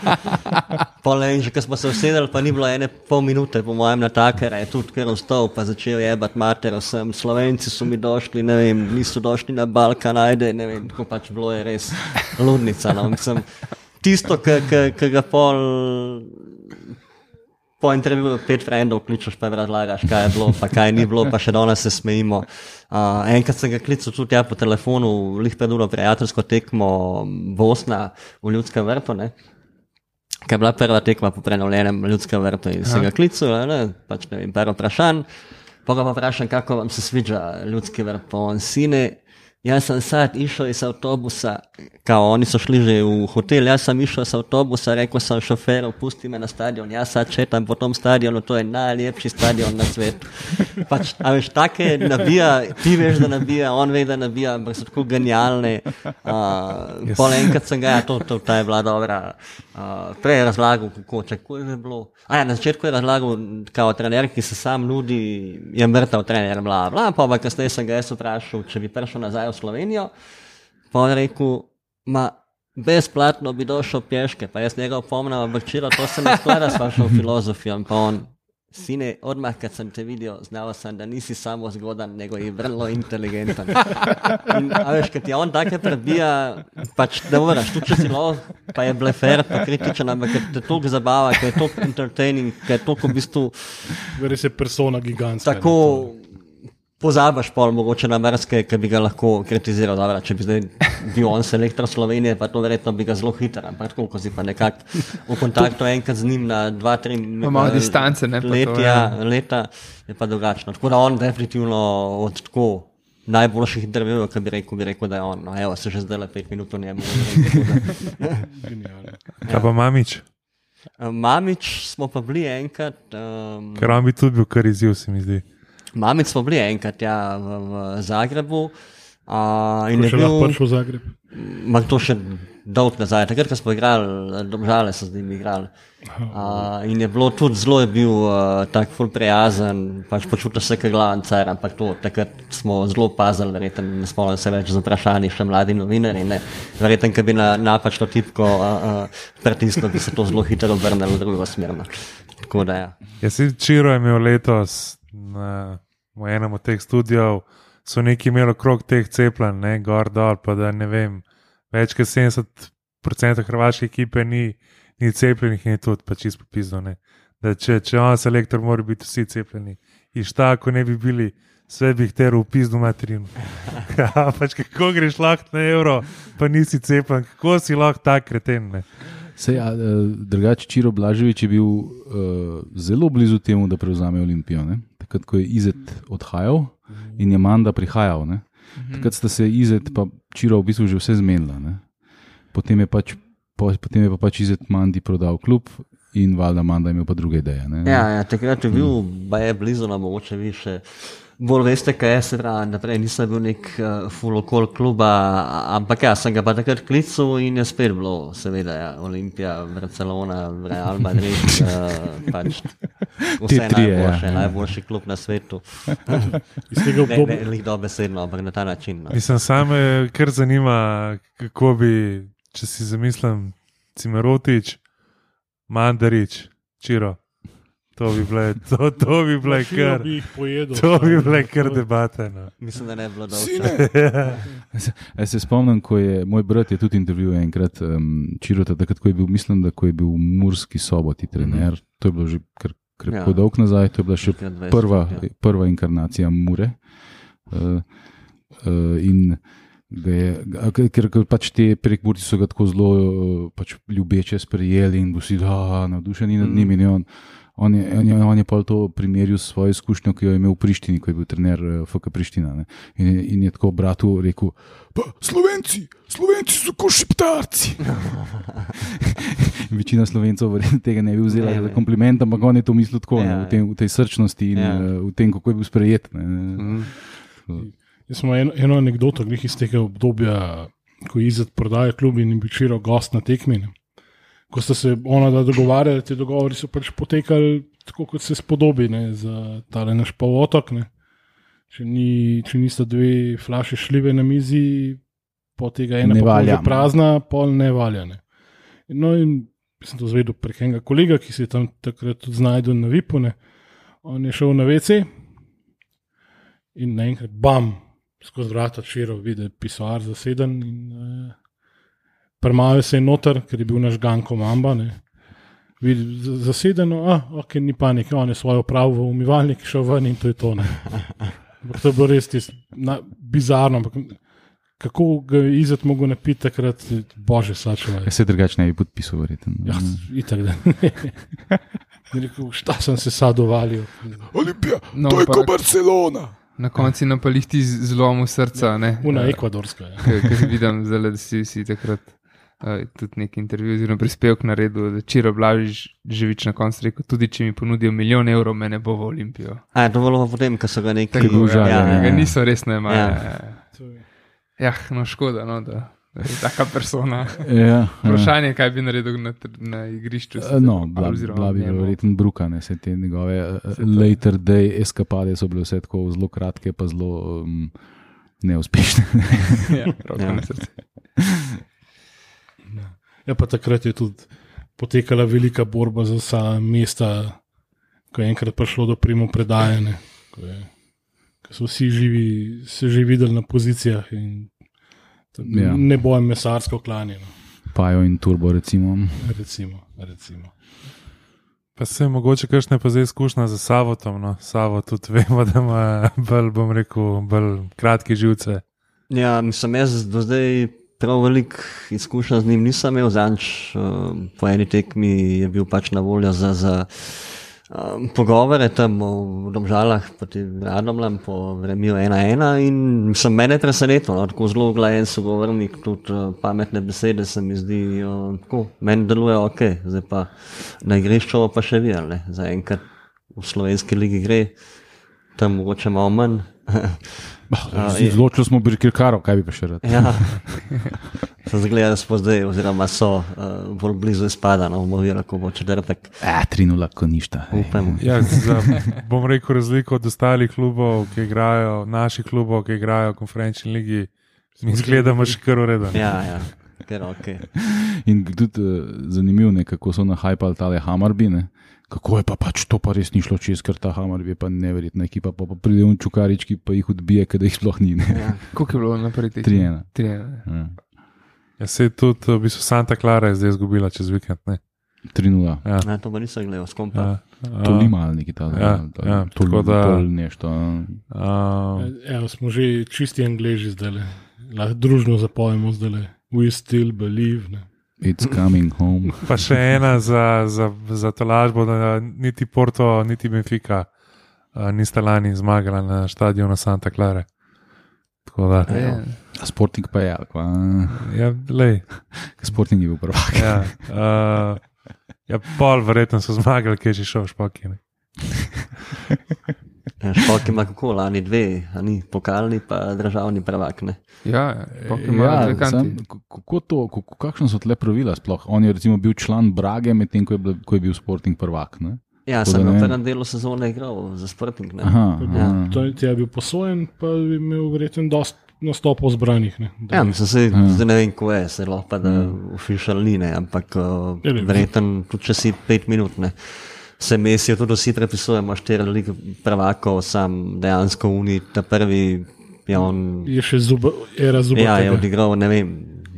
Pol in že, ko smo se usedeli, pa ni bilo ene pol minute, po mojem, na takere, je tudi kar vstal, pa začel jebat mater, vsem slovenci so mi došli, ne vem, niso došli na Balkan, ajde, ne vem, tako pač bilo je res ludnica. No. Mislim, tisto, ki ga pol po intervjuju pet frendov kličeš, pa razlagaš, kaj je bilo, pa kaj ni bilo, pa še danes se smejimo. Uh, enkrat sem ga klical tudi ja, po telefonu, lih pred uro prijateljsko tekmo Bosna v Ljudskem vrtu. Ne? Kaj je bila prva tekma po prenovljenem ljudskem vrtu in sem ga klical, ne, pač ne vem, par vprašanj. Pa ga pa vprašam, kako vam se sviđa ljudski vrt, pa on sine. Jaz sem sad išel iz avtobusa, kao oni so šli že v hotel, jaz sem išel iz avtobusa, rekel sem šoferu, pusti me na stadion, jaz sad četam po tom stadionu, to je najlepši stadion na svetu. Pač, a veš, take nabija, ti veš, da nabija, on ve, da nabija, ampak so tako genialne. Uh, yes. Pol enkrat sem ga, ja, to, to, ta je bila dobra. Uh, prej je razlagal, kako, če kako je bilo. Ja, na začetku je razlagal, kao trener, ki se sam nudi, je mrtev trener, bla, bla, pa pa kasneje sem ga jaz vprašal, če bi prišel nazaj v Slovenijo. Pa je rekel, ma brezplatno bi došel peške, pa jaz njega opomnil, ampak čilo, to se ne sklada s vašo filozofijo. Sine, odmah, kad sem te videl, znal sem, da nisi samo zgodan, nego [LAUGHS] i vrlo inteligenten. In, a veš, kad ti on take prebija, pač ne moraš, tu če si lo, pa je blefer, pa kritičen, ampak kad te toliko zabava, kad je toliko entertaining, kad je toliko v bistvu Res je persona gigantska. tako pozabaš pol mogoče na mrske, ki bi ga lahko kritiziral. Dobra, če bi zdaj bil on selektor Slovenije, pa to verjetno bi ga zelo hitro, ampak tako, ko si pa nekako v kontaktu enkrat z njim na dva, tri Pa malo eh, distance, ne, pa to, Letja, ja. leta je pa drugačno. Tako da on definitivno od tako najboljših intervjujev, ki bi rekel, bi rekel, da je on. No, evo, se že zdaj le pet minut o njemu. Kaj pa mamič? Mamič smo pa bili enkrat. Um, Ker on bi tudi bil kar izziv, se mi zdi. Mamic smo bili enkrat ja, v, v Zagrebu. Uh, in je bil prišel v Zagreb. ma, to še dolg nazaj, takrat, ko smo igrali, domžale so z njimi igrali. Uh, in je bilo tudi zelo, je bil uh, tako ful prijazen, pač počutil se kot glaven car, ampak to takrat smo zelo pazili, verjetno ne spomnim se več z vprašanji, še mladi novinari. ne. Verjetno, ker bi na napačno tipko uh, uh, pritisnil, bi se to zelo hitro obrnilo v drugo smer. no. Tako da ja. Jaz si Čiro imel letos na v enem od teh studijev, so neki imeli okrog teh cepljen, ne gor dol, pa da ne vem, več kot 70% hrvaške ekipe ni, ni cepljenih in je tudi pač čisto pisno. Da če, če on selektor, mora biti vsi cepljeni. In šta, ako ne bi bili, sve bi jih teral v pizdu materinu. [LAUGHS] Ja, pač kako greš lahko na evro, pa nisi cepljen, kako si lahko tak kreten. Ne? Sej, a, eh, drugače, Čiro Blaževič je bil uh, zelo blizu temu, da prevzame Olimpijo. Ne? Takrat, ko je Izet odhajal in je Manda prihajal. Ne? Takrat sta se Izet in Čiro v bistvu že vse zmenila. Ne? Potem je, pač, po, potem je pa pač Izet Mandi prodal klub in valjda Manda imel pa druge ideje. Ne? Ja, ja, takrat je bil, pa je blizu nam, mogoče vi še bolj veste, kaj je se pravi. Naprej nisem bil nek uh, fulokol kluba, ampak ja, sem ga pa takrat klical in je spet bilo, seveda, ja, Olimpija, Barcelona, Real Madrid, uh, pač vse ja, najboljše, ja. najboljši klub na svetu. [LAUGHS] Iz tega Ne, ne, obdobja, lih dobesedno, ampak na ta način. No. Mislim, same, kar zanima, kako bi, če si zamislim, Cimerotič, Mandarič, Čiro. To bi bile, to, to bi bile kar, bi pojedel. to bi bile kar debate. No. Mislim, da ne bi bilo. [LAUGHS] Jaz se spomnim, ko je moj brat je tudi intervjuval enkrat um, Čirota, takrat, ko je bil, mislim, da ko je bil v Murski soboti trener. To je bilo že kar krepko Ja. dolg nazaj, to je bila še Takrat 20, prva, ja. prva inkarnacija Mure. Uh, uh, in ga je, ker, ker pač te prekmurci so ga tako zelo uh, pač ljubeče sprejeli in vsi da navdušeni nad Mm. njimi. in On, je, on, je, on je pa to primerjal s svojo izkušnjo, ki jo je imel v Prištini, ko je bil trener uh, FK Priština. Ne. In, je- in je tako bratu rekel: pa, Slovenci, Slovenci so kot šiptarci. [LAUGHS] Večina slovencev tega ne bi vzela Ne, za kompliment, ampak on je to mislil tako, Ja, ne, ja. v, tem, v tej srčnosti in Ja. ja. v tem, kako je bil sprejet. Ne. Mm. Jaz sem imel eno, eno anegdoto, iz tega obdobja, ko je Izet prodajal klub in je bil širo gost na tekmi. Ko sta se ona da dogovarjala, ti dogovori so pač potekali tako, kot se spodobi ne, za tale naš polotok. Če, ni, če nista dve flaše šljive na mizi, po tega ena Ne valja. prazna, pol ne valja. Ne. No, in sem to zvedel prek enega kolega, ki se je tam takrat tudi znašel na Vipune. On je šel na WC in naenkrat, bam, skozi vrata širo, vidi, pisoar zaseden. In, uh, Prmajo se je noter, ker je bil naš ganko mamba. Ne. Vidi, zasedeno, a ok, ni panike, on je svojo pravo v umivalnik šel ven in to je to. ne. To je bilo res tis, na, bizarno. Ampak, kako ga je izet mogel napiti takrat, bože, sačuvaj. Jaz se drugače ne bi podpisal, verjetno. Ja, itak da. ne. [LAUGHS] Rekel, šta sem se sad uvalil. Olimpija, No, to je kot Barcelona. Na koncu napalih ti zlom v srca. Ne? Una ekvadorska. Ja. Ker vidim, zdaj, da si, si takrat uh, tudi neki intervju oziroma prispevek naredil, da Čiro Blažič živič na koncu rekel, tudi če mi ponudijo milijon evrov, me ne bo v Olimpijo. A je pa potem, ko so ga neki Tako, užaljen, ja, ja. ga niso res najmanj. Ja. Ja. ja, no škoda, no, da, da je taka persona. Ja, Vprašanje je, kaj bi naredil na, na igrišču. Ja. No, bila, bila bi verjetno bruka, ne se te njegove uh, later day eskapade so bile vse tako zelo kratke, pa zelo um, neuspešne. [LAUGHS] Ja, roko Ja. na srce. Ja, pa takrat je tudi potekala velika borba za vsa mesta, ko je enkrat prišlo do primo predajanja, ko, je- ko so vsi živi, se že videli na pozicijah in Ja. ne bojem mesarsko klanjeno. Pajo in turbo, recimo. Recimo, recimo. Pa se je mogoče kakšne pa zdaj izkušnja za Savotom. No. Savo tudi vemo, da ima bolj, bom rekel, bolj kratke živce. Ja, mislim, jaz do zdaj prav veliko izkušenj z njim nisem imel. Zanč, uh, po eni tekmi je bil pač na voljo za, za um, pogovore tam v Domžalah, proti Radomljam, po vremenu 1-1. In sem mene presenetil, no, tako zelo glajen sogovornik, tudi uh, pametne besede se mi zdi, uh, tako, meni deluje ok, zdaj pa na igrišču pa še videli, ne. zaenkrat v slovenski ligi gre, tam mogoče malo manj. [LAUGHS] A, je- Zločili smo bi kirkaro, kaj bi pa še rad. Ja, [LAUGHS] se zgleda, da smo zdaj, oziroma so uh, bolj blizu izpada, no, bomo videli, kako bo četrtek. A, tri nula, ko ništa. Upamo. Ja, za, bom rekel, razliko od ostalih klubov, ki igrajo, naših klubov, ki igrajo v konferenčni ligi, mi izgledamo še kar ureden. Ja, ja, ker ok. In tudi uh, zanimivo je, kako so nahajpali tale Hamarbi. Ne? Kako je pa pač to pa res ni šlo čez, ker ta Hamarbi je pa neverjetna ekipa, pa, pa pride v čukarički, pa jih odbije, ker jih sploh ni. ne. Ja. Koliko je bilo naprej teh? 3-1. 3-1. Ja. Ja, se je tudi, v bistvu Santa Clara je zdaj izgubila čez vikend. Ne? 3-0. Ja. Ne, to pa nisem gledal, skompa. Ja, To a, ni malo neki ta ja, ja, to tako da- je nešto. a. a, Evo, smo že čisti angliži zdaj, družno zapojemo zdaj. We still believe. Ne. It's coming home. [LAUGHS] Pa še ena za, za, za tolažbo, da niti Porto, niti Benfica a, nista lani zmagala na stadionu Santa Clara. Da, Ja. Sporting pa je, pa ja, lej, Sporting je bil prvak. ja, a, ja, pol verjetno so zmagali, ki je že šel v špaki. ne. Ja, [LAUGHS] Špok ima kako, lani dve, a ni pokalni, pa državni prvak. Ne? Ja, Ja, sam, kako to, kako, kakšno so tle pravila sploh? On je recimo bil član Brage, medtem ko, je bil- ko je bil Sporting prvak. Ne? Ja, sem vem. prvem delu sezone igral za Sporting. ne. Aha, Ja. aha. To je, bil posojen, pa je imel verjetno dost nastopov zbranih. Ne, Da Ja, mislim, se, zdaj ne vem, ko je, se lahko da ufišal ni, ne, ampak uh, Ja, verjetno tudi če si pet minut. Ne. Se mesijo, tudi vsi prepisujemo štiri lige prvakov, sam dejansko uni, ta prvi je on. je še zuba, era zuba. Ja, je odigral, ne vem,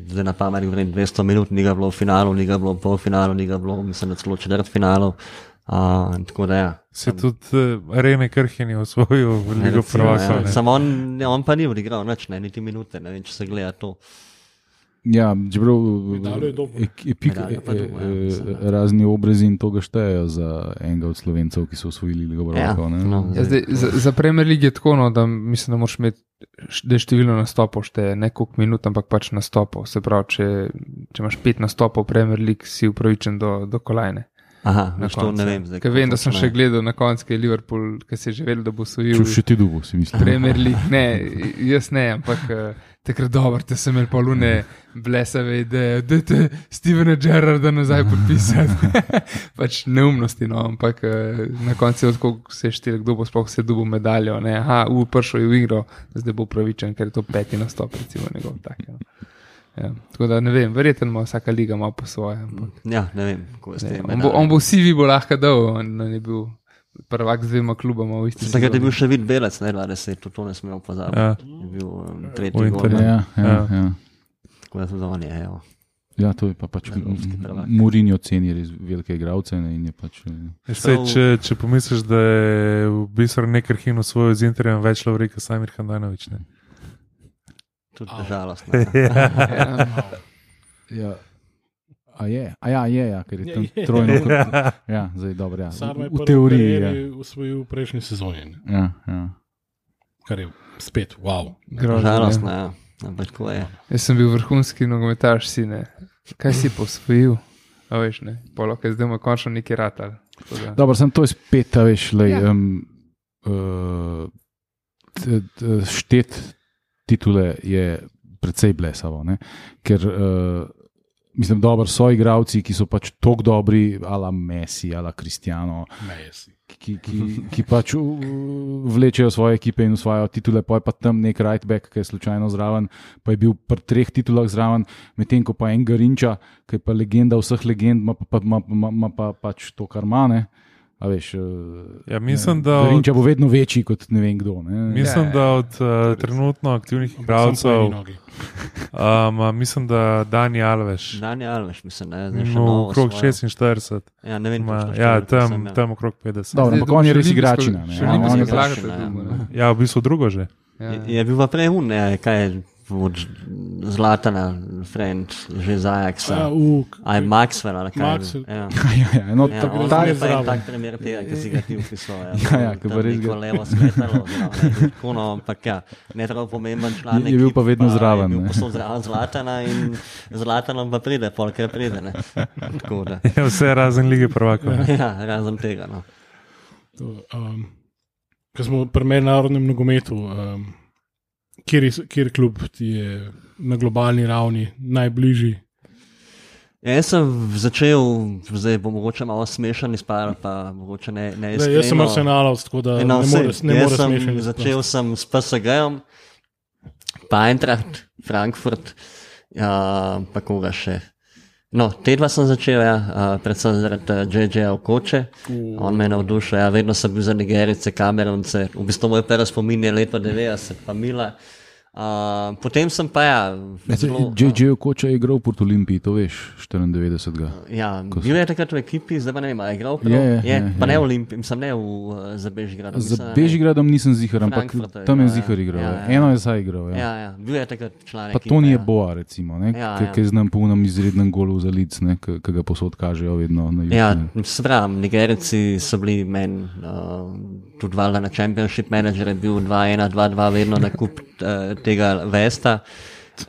zdaj na pamet govorim 200 minut, ni ga bilo v finalu, ni ga bilo v polfinalu, ni ga bilo, mislim, da celo četrt finalu. Uh, tako da ja. Se tudi uh, Rene Krhin je osvojil v Ligo Recimo, prvakov. ja. ne. Samo on, ja, on pa ni odigral, nič, ne, niti minute, ne vem, če se gleda to. Ja, čeprav Medaljo je dobil. ek- epik, Medaljo pa e- ja, e- razni obrazi in to ga štejejo za enega od slovencev, ki so osvojili Ligo Ja, Prvakov. ne. no, Ja, zdaj, za, za Premier League je tako, no, da mislim, da moraš imeti, da je število nastopov šteje, ne koliko minut, ampak pač nastopov. Se pravi, če, če imaš pet nastopov Premier League, si upravičen do, do kolajne. Aha, Na to ne koncu. vem. Zdaj, kako vem, da sem točno še gledal na koncu, ki je Liverpool, ki si je že vedel, da bo Če osvojil še ti dubu, si mislim. Premier [LAUGHS] League. Ne, jaz ne, ampak uh, takrat dobro, te sem imel polune blesave ideje, da te Stevena Gerrarda nazaj podpisati. [LAUGHS] pač neumnosti, no, ampak uh, na koncu je tako se štel, kdo bo sploh se dubo medaljo. Ne, aha, v pršo je v igro, zdaj bo pravičen, ker je to peti nastop, recimo njegov tak. No. Ja, tako da ne vem, verjetno ima vsaka liga malo po svoje. Ampak, Ja, ne vem, kako je s ne, tem. on, bo, on bo vsi vi bo lahko dal, on, on je bil prvak z dvema klubama v isti Takrat je sezoni. bil še vid belec, ne 20, tudi to ne smemo pozabiti. Ja. Je bil um, V tretji gol. Ja, ja, Ja. ja. tako da tudi on je. Evo. ja, to je pa pač prvak. Murinjo ceni res velike igralce je pač. eh, Sej, če, če pomisliš, da je v bistvu nekaj Krhin osvojil z Interjem več Lavrika, Samir Handanovič. Ne? Tudi Au. žalostno. [LAUGHS] Ja. Ja. A je, a ja, je, ja, ker je tam Je, je. trojno. [LAUGHS] Ja, zdaj dobro. Ja. Sarma je V, teoriji. Ja. osvojil v prejšnji sezoni, ne. Ja, ja. kar je spet wow. Ne. Žalostno, ja. Ampak tako je. Jaz sem bil vrhunski nogometaš, sine. Kaj si posvojil? A veš, ne, polo, ker zdaj mu je končno neki da- Dobro, sem to spet, a veš, lej, Ja. ja. um, uh, t- t- štet titule je precej blesavo, ne? ker uh, mislim, dobro so igravci, ki so pač tako dobri, ala Messi, ala si. ki, ki, ki pač uh, vlečejo svoje ekipe in usvajajo titule, pa je pa tam nek right back, ki je slučajno zraven, pa je bil pri treh titulah zraven, medtem ko pa en Garinča, ki je pa legenda vseh legend, ima pa, pa, ima, ima, ima pa pač to, kar ima. Ne? A veš, uh, Ja, mislim, da od, Garinča bo vedno večji kot ne vem kdo. Ne? mislim, Ja, da od uh, trenutno aktivnih igralcev, um, mislim, da Dani Alveš. Dani Alveš, mislim, ne, zdaj še No, okrog svojo. 46, Ja, ne vem, ima, točno ja, tam, sem, ja. tam okrog 50. Dobro, Zdaj ampak je on je res igračina. ne. Ja, je ja. ne. Ja, v bistvu drugo že. Ja. Je, je bil pa prej un, ne, kaj je od Zlatana, Friend, že za A, Ajaxa. v, Aj Maxwell, ali kaj. bil? Maxwell. Ja. [LAUGHS] Ja, ja, no, Ja, tak, ta je je pa en zraven. tak primer tega, ki si ga ti upisal. Ja, Ja, ja, ki pa res ga- levo smetalo, ne, tako no, ampak ja, ne tako pomemben član. Je- je bil pa vedno zraven, Je bil ne. posod zraven Zlatana in Zlatanom pa pride, polkrat pride. Ne. Tako da. [LAUGHS] Ja, vse razen lige prvakov. Ja, razen tega. No. To, Um, Ko smo pri mednarodnem nogometu, um, kjer, kjer klub ti je na globalni ravni najbližji? Ja, jaz sem začel, zdaj bo mogoče malo smešen izpad, pa mogoče ne. ne Da, jaz sem iskreno. arsenalovc, tako da ne no, sej, moreš ne jaz more sem smešen. Začel sem s PSG-om, pa Eintracht, Frankfurt, ja, pa koga še. No, te dva sem začel, ja, a, predvsem zaradi J.J. Okoče. On me je navdušil, ja, vedno sem bil za Nigerice, Kamerunce. V bistvu moj prvi spomin je leto 90, pa Mila. A, potem sem pa ja. zelo- JJ Okoča je igral pod Olimpiji, to veš, 94. Ja, Ko bil je takrat v ekipi, zdaj pa ne vem, a je igral prav. Je, je, je, je, pa je. ne v Olimpiji, sem ne v, uh, za Bežigrad. Za Bežigradom nisem zihar, ampak je tam je ja. zihar igral. Ja, Ja, ja. Eno je zdaj igral. Ja. Ja, ja, bil je takrat član. Pa ekipe, to ni ja. Boa, recimo, ne, Ja, ki ja. ki znam po unem izrednem golu za lic, ki ga posod kažejo vedno na jugu. Ja, pravi, Nigerici so bili meni, uh, tudi valjda na Championship Manager je bil 2-1, 2-2, vedno na kup uh, tega Vesta.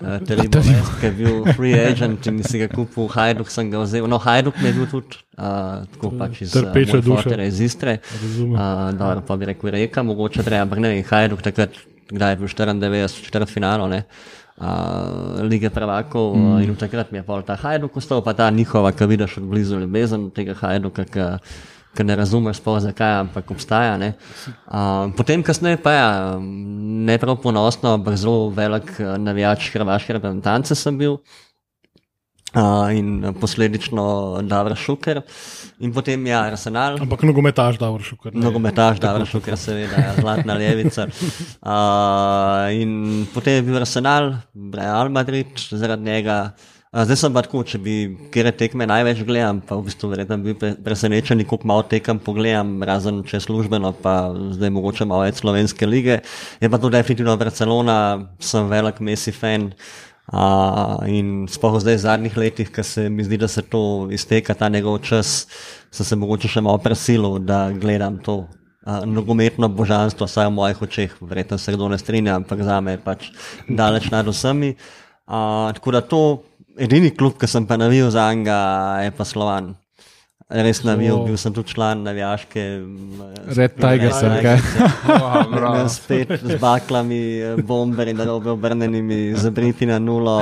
uh, Telibo West, ki je bil [LAUGHS] free agent in si ga kupil, Hajduk sem ga vzel. No, Hajduk je bil tudi, uh, tako pač iz Trpeča uh, duša. Iz Istre. Razumem. Uh, dobro, pa bi rekel reka, mogoče treba, ampak ne Hajduk takrat, kdaj je bil 94, četrt finalo, ne. Uh, lige prvakov mm. in takrat mi je pol ta Hajduk ostal, pa ta njihova, ki vidiš od blizu ljubezen tega Hajduka, ki ki ne razumeš sploh zakaj, ampak obstaja. ne. Uh, potem, kasneje pa je ne prav ponosno, ampak zelo velik eh, navijač hrvaške reprezentance sem bil. Uh, in posledično Davor Šuker, in potem ja, Arsenal, Ampak nogometaš, da vrš kar. nogometaš Davor Šuker, seveda, ja, zlatna levica. Uh, in potem je bil Arsenal, Real Madrid, zaradi njega. Zdaj sem pa tako, če bi kjer tekme največ gledal, pa v bistvu verjetno bi bil pre- presenečen, koliko malo tekem pogledam, razen če službeno, pa zdaj mogoče malo več slovenske lige. Je pa to definitivno Barcelona, sem velik Messi fan. Uh, in sploh zdaj v zadnjih letih, ko se mi zdi, da se to izteka, ta njegov čas, sem se mogoče še malo presilil, da gledam to uh, nogometno božanstvo, vsaj v mojih očeh, verjetno se kdo ne strinja, ampak za me je pač daleč nad vsemi. Uh, tako da to, edini klub, ki sem pa navil za njega, je pa Slovan. Res navil, O. bil sem tudi član navijaške. m, Red Tigers, ali kaj? [LAUGHS] Wow, spet z baklami, eh, bomberji, da robe obrnjenimi, zabriti na nulo.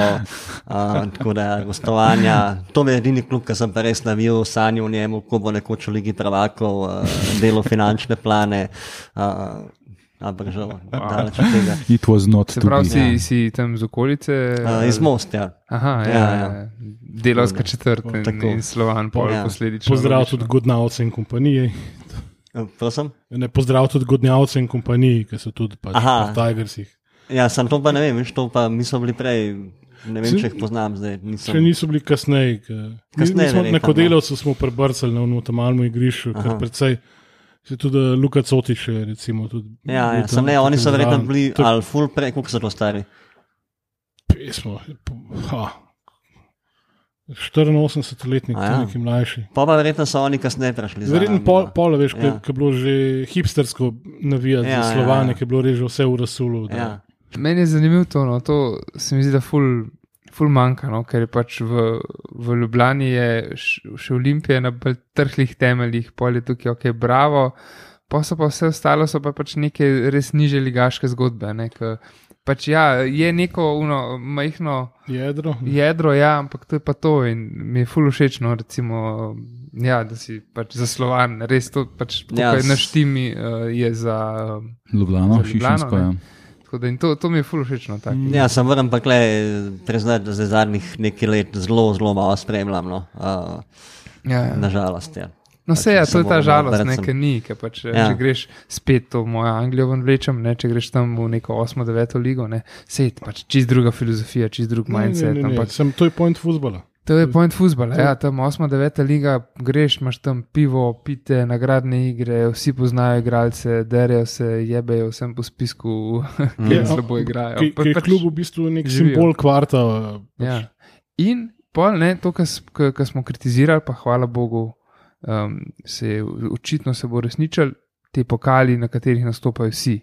Uh, tako da, ja, gostovanja. To je edini klub, ki sem pa res navil, sanjal o njemu, ko bo nekoč v Ligi prvakov, uh, delo finančne plane. Uh, ampak žal, daleč od tega. [LAUGHS] It was not Se pravi, si, Ja. si tam z okolice? Uh, iz Most, ja. Aha, ja, Ja, ja. ja. Delovska četrt in, Tako. in slovan, pol Ja. posledično. Pozdrav tudi godnavce in kompanije. Prosim? Ne pozdrav tudi godnavce in kompanije, ki so tudi pač v Tigersih. Ja, sem to pa ne vem, to pa mi smo bili prej. Ne vem, če jih poznam zdaj. Nisem. Še niso bili kasneje. Kasneje Na kodelovcu smo prebrcali na unutem malmu igrišču, kar precej. Se tudi eh, Luka Cotiš recimo tudi. Ja, ja, tam sem ne, oni so verjetno bili To je ali full prej, koliko so to stari. Pesmo. Ha. 84-letnik, A ja. ja. neki mlajši. Pa pa verjetno so oni kasneje prišli. Verjetno pol, no. pol veš, Ja. ja. ki je bilo že hipstersko navijati Ja, ja, ja, za Slovane, ja. ja. ki je bilo res že vse v rasulu. da- Ja. Meni je zanimivo to, no, to se mi zdi, da ful, ful manjka, no, ker je pač v, v Ljubljani je še Olimpija na bolj trhlih temeljih, pol je tukaj ok, bravo, pa so pa vse ostalo, so pa pač neke res niže ligaške zgodbe. Ne, ke, pač ja, je neko uno, majhno Jedro. jedro, ja, ampak to je pa to in mi je ful všečno, recimo, ja, da si pač za slovan, res to pač, Ja, ja, s- na štimi uh, je za. Um, Ljubljano, Za Ljubljano, Šišinsko. ne. Ja. Da in to, to mi je ful všečno. tak. Ja, sem moram pa kle priznati, da zdaj zadnjih nekaj let zelo, zelo malo spremljam. No. Uh, Ja, ja. nažalost. Ja. No, vse je, Pač to je ta žalost, brcem. nekaj ni, ker pač, ja. Ja. če greš spet v mojo Anglijo, ven vlečem, ne, če greš tam v neko 8-9 ligo, ne, sej pač čist druga filozofija, čist drug Ne, ne, mindset. ne, ne. Ampak Sem, to je point futbola. To je point futbola, ja, tam 8-9 liga, greš, imaš tam pivo, pite, nagradne igre, vsi poznajo igralce, derajo se, jebejo vsem po spisku, [LAUGHS] ki Ja, slabo igrajo. Ki Pa- ki je pač- klub v bistvu nek živijo. simbol kvarta. Pač, Ja. In pol, ne, to, kar smo kritizirali, pa hvala Bogu, um, se je očitno se bo resničal, te pokali, na katerih nastopajo vsi,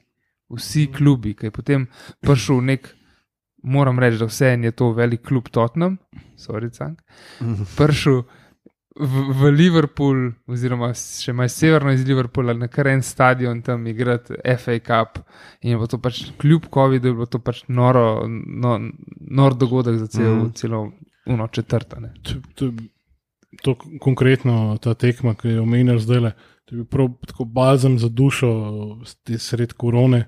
vsi klubi, ki je potem prišel nek, moram reči, da vse en je to velik klub Tottenham, sorry, cank, prišel. V, v Liverpool, oziroma še malo severno iz Liverpoola, na kar en stadion tam igrati FA Cup. In je bilo to pač kljub COVID-u, je bilo to pač noro, no, nor dogodek za cel, Mhm. mm. celo uno četrtane. To, to, to konkretno ta tekma, ki je omenjal zdaj, le, to je bil prav tako balzam za dušo te sred korone.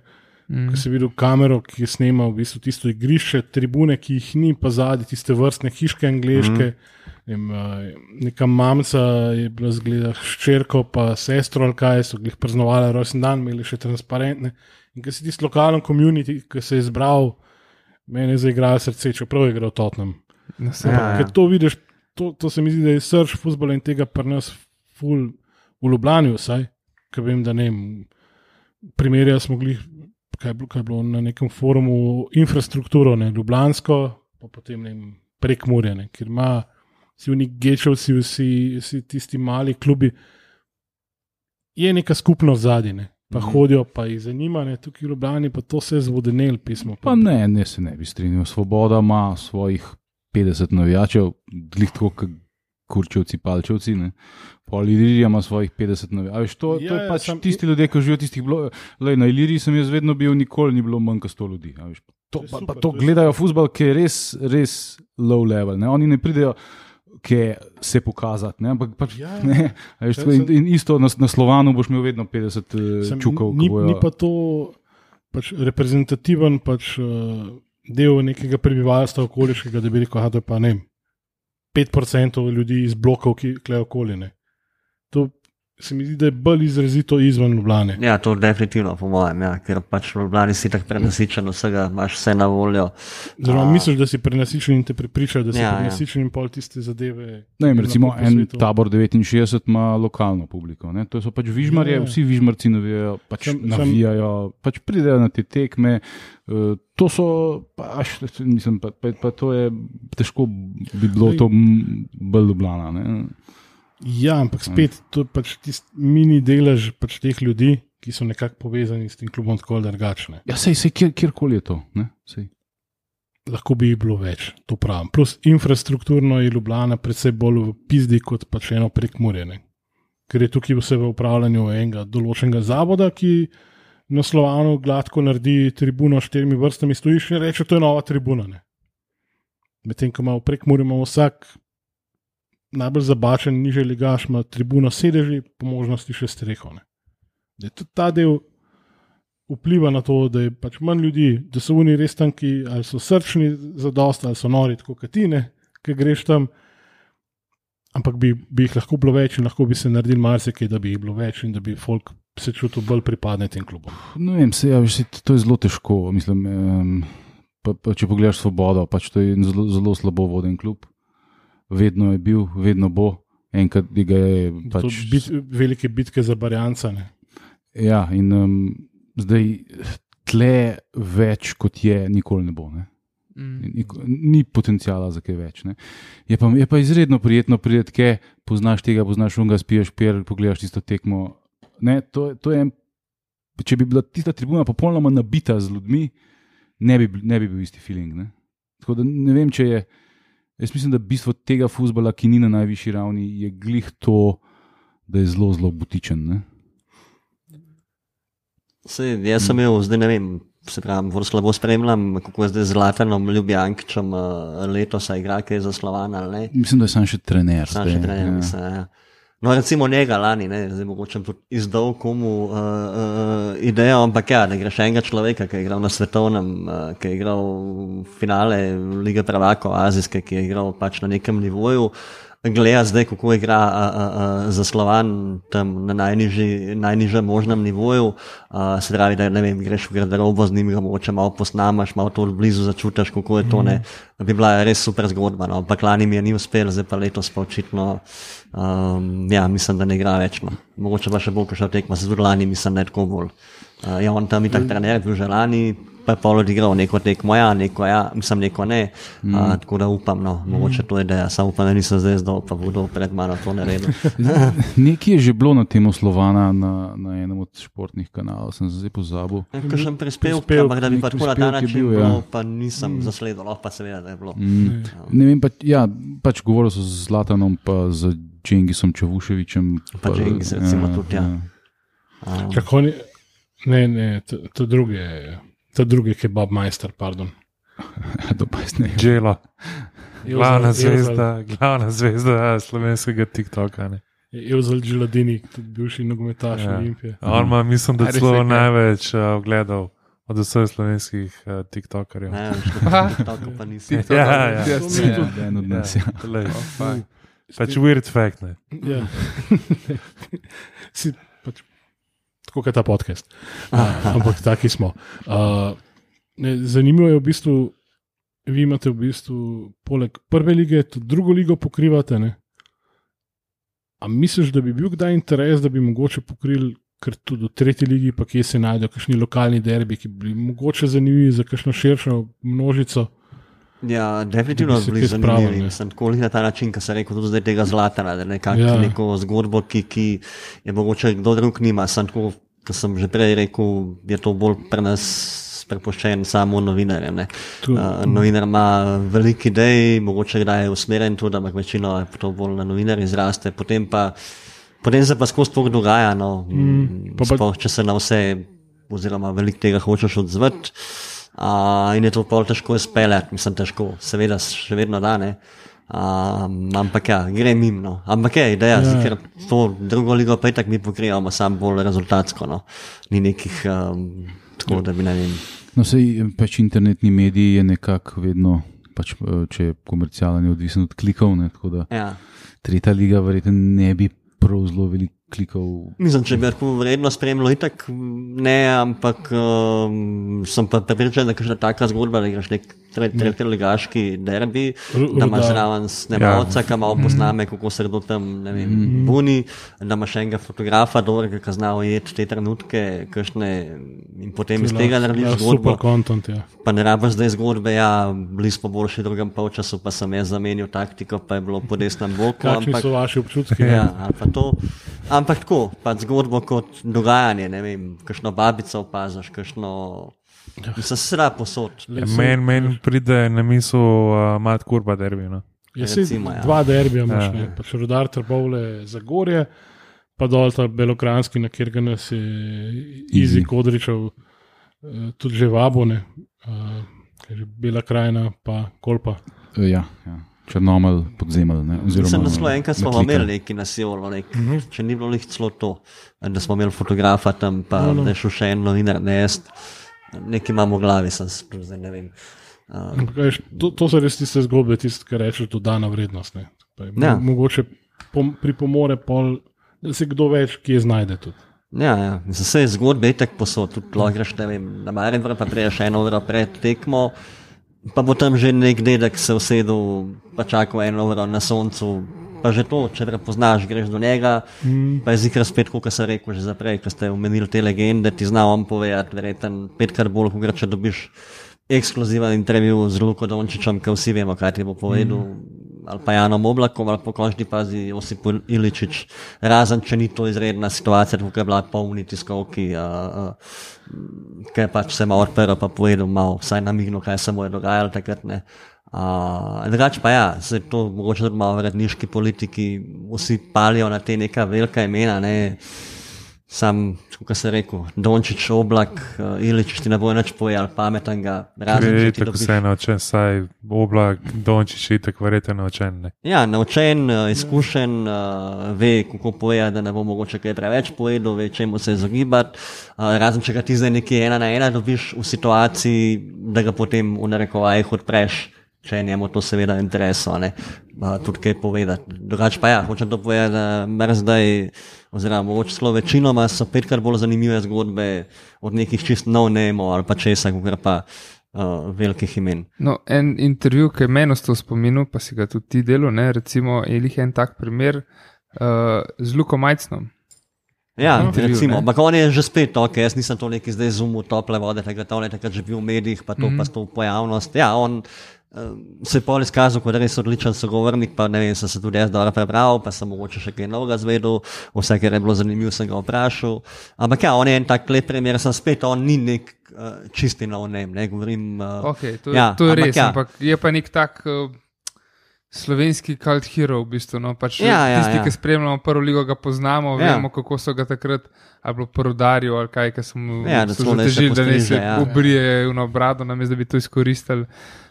Mm. Ko si videl kamero, ki je snemal v bistvu tisto igrišče, tribune, ki jih ni, pa zadnji tiste vrstne hiške, angliške. Mm. Neka mamica je bila zgleda ščerko, pa sestro ali kaj, so jih praznovali rojsten dan, imeli še transparentne. In ker si tisti lokalen komunity, ki se je zbral, meni je zaigral srce, čeprav je igral Tottenham. No, Ja, ja. Ker to vidiš, to, to se mi zdi, da je srč futbola in tega pri nas ful v Ljubljani vsaj, ker vem, da ne primerjali smo bili, kaj kaj je bilo na nekem forumu, infrastrukturo, ne, Ljubljansko, pa potem ne prek Murjane, ker ima vsi oni gečevci, vsi, vsi tisti mali klubi, je neka skupnost zadnje, pa hodijo, pa jih zanima, ne, tukaj v Ljubljani pa to se zvodenel pismo. Pa ne, ne se ne bi strinjal. Svoboda ima svojih 50 navijačev, glih tako kot kurčevci, palčevci. Ne. Pol Ilirija ima svojih 50 navijačev. A veš, To, Ja, to je ja, pač sam- tisti ljudje, ki živijo tistih blokih. Na Iliriji sem jaz vedno bil, nikoli ni bilo manj kot 100 ljudi. veš. To, To je pa, super, pa to to je gledajo futbol, ki je res, res low level. Ne. Oni ne pridejo. Ki se pokazati, ne? ampak pač, Ja. ne, a veš, Saj tako, in, in isto na, na Slovanu boš imel vedno 50 eh, Sem, čukov. ni, bojo- ni pa to pač reprezentativen pač, uh, del nekega prebivalstva okoliškega, da bi rekel, da je pa ne 5% ljudi iz blokov, ki klejo okoli. Se mi zdi, da je bolj izrazito izven Ljubljane. Ja, to definitivno, po mojem, ja, ker pač v Ljubljani si tako prenasičen, vsega imaš vse na voljo. Zelo misliš, da si prenasičen in te prepričajo, da si Ja, ja, ja. prenasičen in pol tiste zadeve. Ne, vem, recimo en tabor 69 ima lokalno publiko. Ne? To so pač vižmarje, Ja. ja. vsi vižmarci navijajo, pač Sem- sem- navijajo, pač pridejo na te tekme. Uh, to so, pač, mislim, pa, pa, pa to je težko, bi bilo to bolj Ljubljana. Ne? Ja, ampak spet to je pač tisti mini delež pač teh ljudi, ki so nekako povezani s tem klubom, tako ali drugačne. Ja, sej, sej kjer, kjerkoli je to. Lahko bi jih bilo več, to pravim. Plus infrastrukturno je Ljubljana predvsej bolj v pizdi kot pač eno prek Murjene. Ker je tukaj vse v upravljanju enega določenega zavoda, ki na Slovanu gladko naredi tribuno s štirimi vrstami stojiš in reče, to je nova tribuna. Medtem ko ima v prek Murju vsak najbolj zabačen, niže ligaš, ima tribuno sedeži, po možnosti še streho. Ne. Da je tudi ta del vpliva na to, da je pač manj ljudi, da so oni res tam, ki ali so srčni za dost, ali so nori, kot ti, ne, ki greš tam. Ampak bi, bi jih lahko bilo več in lahko bi se naredili marsikaj, da bi jih bilo več in da bi folk se čutil bolj pripadne tem klubom. Ne vem, se, ja, veš, to je zelo težko. Mislim, um, pa, pa, če pogledaš svobodo, pač to je zelo, zelo slabo voden klub. Vedno je bil, vedno bo. Enkrat ga je Pač, bit, velike bitke za barjanca. Ne. Ja, in um, zdaj tle več kot je, nikoli ne bo. Ne? Mm. Ni potencijala za kaj več. Ne? Je pa, je pa izredno prijetno priti, ker poznaš tega, poznaš unga, spiješ pier, pogledaš tisto tekmo. Ne, to, to je, če bi bila tista tribuna popolnoma nabita z ljudmi, ne bi, ne bi bil isti feeling. Ne? Tako da ne vem, če je. Jaz mislim, da bistvo tega futbola, ki ni na najvišji ravni, je glih to, da je zelo, zelo butičen. Ne? Sej, jaz sem imel, zdaj ne vem, se pravi, bolj slabo spremljam, kako je zdaj z Zlatanom Ljubljankičem uh, letos, igra kaj za Slovan ali ne. Mislim, da je sam še trener. Sam zdaj, še trener, ja. mislim. Ja. No, recimo njega lani, ne, zdaj mogoče izdal komu uh, uh, idejo, ampak ja, da greš enega človeka, ki je igral na svetovnem, uh, ki je igral finale lige prvakov azijske, ki je igral pač na nekem nivoju. Gleda zdaj, kako igra a, a, a, za slovan tam na najnižji, najnižjem možnem nivoju. A, se pravi, da ne vem, greš v garderobo z njim, ga mogoče malo posnamaš, malo to blizu začutiš, kako je to. Ne. Bi bila res super zgodba, no. ampak lani mi je ni uspel, zdaj pa letos pa očitno. Um, ja, mislim, da ne igra več. No. Mogoče pa še bolj, ko še tekma, se tudi lani, mislim, da je tako bolj. Uh, ja, on tam je tak trener, bil že lani, pa je pol odigral neko tekmo, ja, neko ja, mislim, neko ne. Mm. Tako da upam, no, mogoče to [LAUGHS] je ideja, samo upam, da nisem zdaj zdol, pa bodo pred mano to naredil. Nekje je že bilo na temo Slovana na, na enem od športnih kanalov, sem se zdaj pozabil. Ker sem prispel, ampak da bi pa tako na ta je način bil, ja. bilo, pa nisem mm. zasledil, lahko pa seveda, da je bilo. Mm. Ne vem, pa, ja, pač govoril so z Zlatanom, pa z Džengisom Čavuševičem. Pa Džengis, recimo, tudi, ja. Um, Kako ni? Ne, ne, to, to druge. To druge, ki je Bob Majster, pardon. [LAUGHS] Ja, vem. Džela, glavna zvezda, glavna zvezda ja, slovenskega TikToka. Ne. Evzel Džiladini, tudi bivši nogometaš Ja. Olimpije. On ima, mislim, da celo največ uh, ogledov od vseh slovenskih uh, TikTokerjev. ne, [LAUGHS] tako pa nisem. TikTok, Ja, ja. jaz mi ne. tudi- En od nas. Ja. Oh, pač weird fact. Ne. Ja. [LAUGHS] si, tako kot ta podcast. Uh, ampak taki smo. Uh, ne, zanimivo je v bistvu, vi imate v bistvu poleg prve lige tudi drugo ligo pokrivate. Ne? A misliš, da bi bil kdaj interes, da bi mogoče pokrili kar tudi v tretji ligi, pa kje se najdejo kakšni lokalni derbi, ki bi bili mogoče zanimivi za kakšno širšo množico? Ja, definitivno so bili zanimivi. Mislim, tako na ta način, ki se reče, tudi zdaj tega zlata, da nekako Ja. neko zgodbo, ki, ki je mogoče kdo drug nima, sem tako kot sem že prej rekel, je to bolj pri nas prepuščen samo novinarjem. Uh, novinar ima veliko idej, mogoče kdaj je usmerjen tudi, ampak večino je to bolj na novinar izraste, potem pa. Potem se pa skozi to dogaja, no, mm, pa pa- sploh, če se na vse, oziroma veliko tega hočeš odzvati. Uh, in je to pol težko izpeljati, mislim, težko, seveda še vedno da ne. Um, ampak ja, gre mimo. No. Ampak je ideja, ja. ker to drugo ligo pa itak mi pokrivamo, sam bolj rezultatsko. No. Ni nekih, um, tako da bi ne vem. No, sej, pač internetni mediji je nekako vedno, pač, eh, če je komercialen, je odvisen od klikov. Ne, tako da Ja. tretja liga verjetno ne bi prav zelo veliko klikov. Mislim, če bi lahko vredno spremljal, itak ne, ampak um, sem pa prepričan, da je kakšna taka zgodba, da igraš nek tre- tretjeligaški derbi, Ru- da imaš zraven snemalca, ki malo posname, kako se kdo tam, ne vem, buni, da imaš enega fotografa, dobrega, ki zna ujeti te trenutke, kakšne, in potem iz tega narediš ja, zgodbo. super kontent. Ja. Pa ne rabiš zdaj zgodbe, ja, bili smo boljši v drugem polčasu, pa sem jaz zamenil taktiko, pa je bilo po desnem boku. Kakšni ampak- so vaši občutki? Ja, pa to. Ampak tako, pač zgodbo kot dogajanje, ne vem, kakšno babico opaziš, kakšno. Se sra posod. Meni men pride na misel uh, mat kurba derbi. No. Ja, Recimo, ja. Dva derbija imaš, Ja. ja. pač rodar trbovle za gorje, pa dol ta belokranski, na kjer ga nas je Izi. Kodričev eh, tudi že vabone, uh, že Bela krajina, pa Kolpa. Eh, Ja, ja. Črnomelj, podzemelj. ne, oziroma, Mislim, da smo enkrat smo imeli neki nasijolo, nek, uh -huh. če ni bilo njih celo to, da smo imeli fotografa tam, pa no, no. da je šel še en novinar nest. Nekaj imamo v glavi, sem se zdaj ne vem. Ampak, veš, To, to so res tiste zgodbe, tiste, ki rečeš, dodana vrednost. ne. Je mo- Ja. Mogoče pom, pripomore, pol, da se kdo več kje znajde. Tudi. Ja, ja. Vse zgodbe je tako posod, tudi lahko greš ne vem, na Maribor, pa prejš eno uro pred tekmo, pa bo tam že nek dedek se usedel, pa čakal eno uro na soncu. Pa že to, če prepoznaš, greš do njega, mm. pa je zikr spet, kot sem rekel že zaprej, ko ste omenili te legende, ti zna on povedati, verjetno petkrat bolj, kot če dobiš ekskluziven intervju z Luko Dončičem, ki vsi vemo, kaj ti bo povedal. Mm. Ali pa Janom Oblakom, ali pa končni pazi Josip Iličič, razen če ni to izredna situacija, tukaj je bila polni tiskovki, ki je pač se malo odprl, pa povedal, malo vsaj namignil, kaj se mu je dogajalo takrat. Ne. Uh, drugače pa ja, se to mogoče tudi malo v redniški politiki, vsi palijo na te neka velika imena. Ne. Sam, kot sem rekel, Dončić, oblak, uh, Ilič, ti ne bo nič povedal, pametnega, razen Ker če ti dobiš. vse naučen, saj oblak, dončiš je tako verjetno naučen. Ne. Ja, naučen, eh, izkušen, uh, ve, kako povedati, da ne bo mogoče kaj preveč povedal, ve, čemu se izogibati. Uh, razen če ga ti zdaj nekje ena na ena dobiš v situaciji, da ga potem v narekovajih odpreš, če je njemu to seveda uh, tudi kaj povedati. Drugače pa ja, hočem to povedati, da mer zdaj, oziroma mogoče celo večinoma so petkrat bolj zanimive zgodbe od nekih čist no-name ali pa česa, kot pa uh, velikih imen. No, en intervju, ki je meni ostal v spominu, pa si ga tudi ti delo, ne, recimo, je jih en tak primer uh, z Luko Majcnom. Ja, Intervju, recimo, ampak on je že spet ok, jaz nisem to neki zdaj zumil tople vode, on je takrat že bil v medijih, pa to mm -hmm. pa s to pojavnost. Ja, on se je pol izkazal kot res odličen sogovornik, pa ne vem, sem se tudi jaz dobro prebral, pa sem mogoče še kaj novega zvedel, vse, kar je bilo zanimivo, sem ga vprašal. Ampak ja, on je en tak lep primer, sem spet, on ni nek uh, čisti na onem, ne govorim. Uh, Okay, to, ja, to je ampak res, ja. ampak je pa nek tak uh, slovenski cult hero, v bistvu. No? Pač Ja, ja, tisti, ja. ki spremljamo prvo ligo, ga poznamo, Ja. vemo, kako so ga takrat. Ali bilo porodarjo, ali kaj, ki so mu Ja, so ne se zatežili, da ne se ja. obrije v brado, namesto da bi to izkoristili.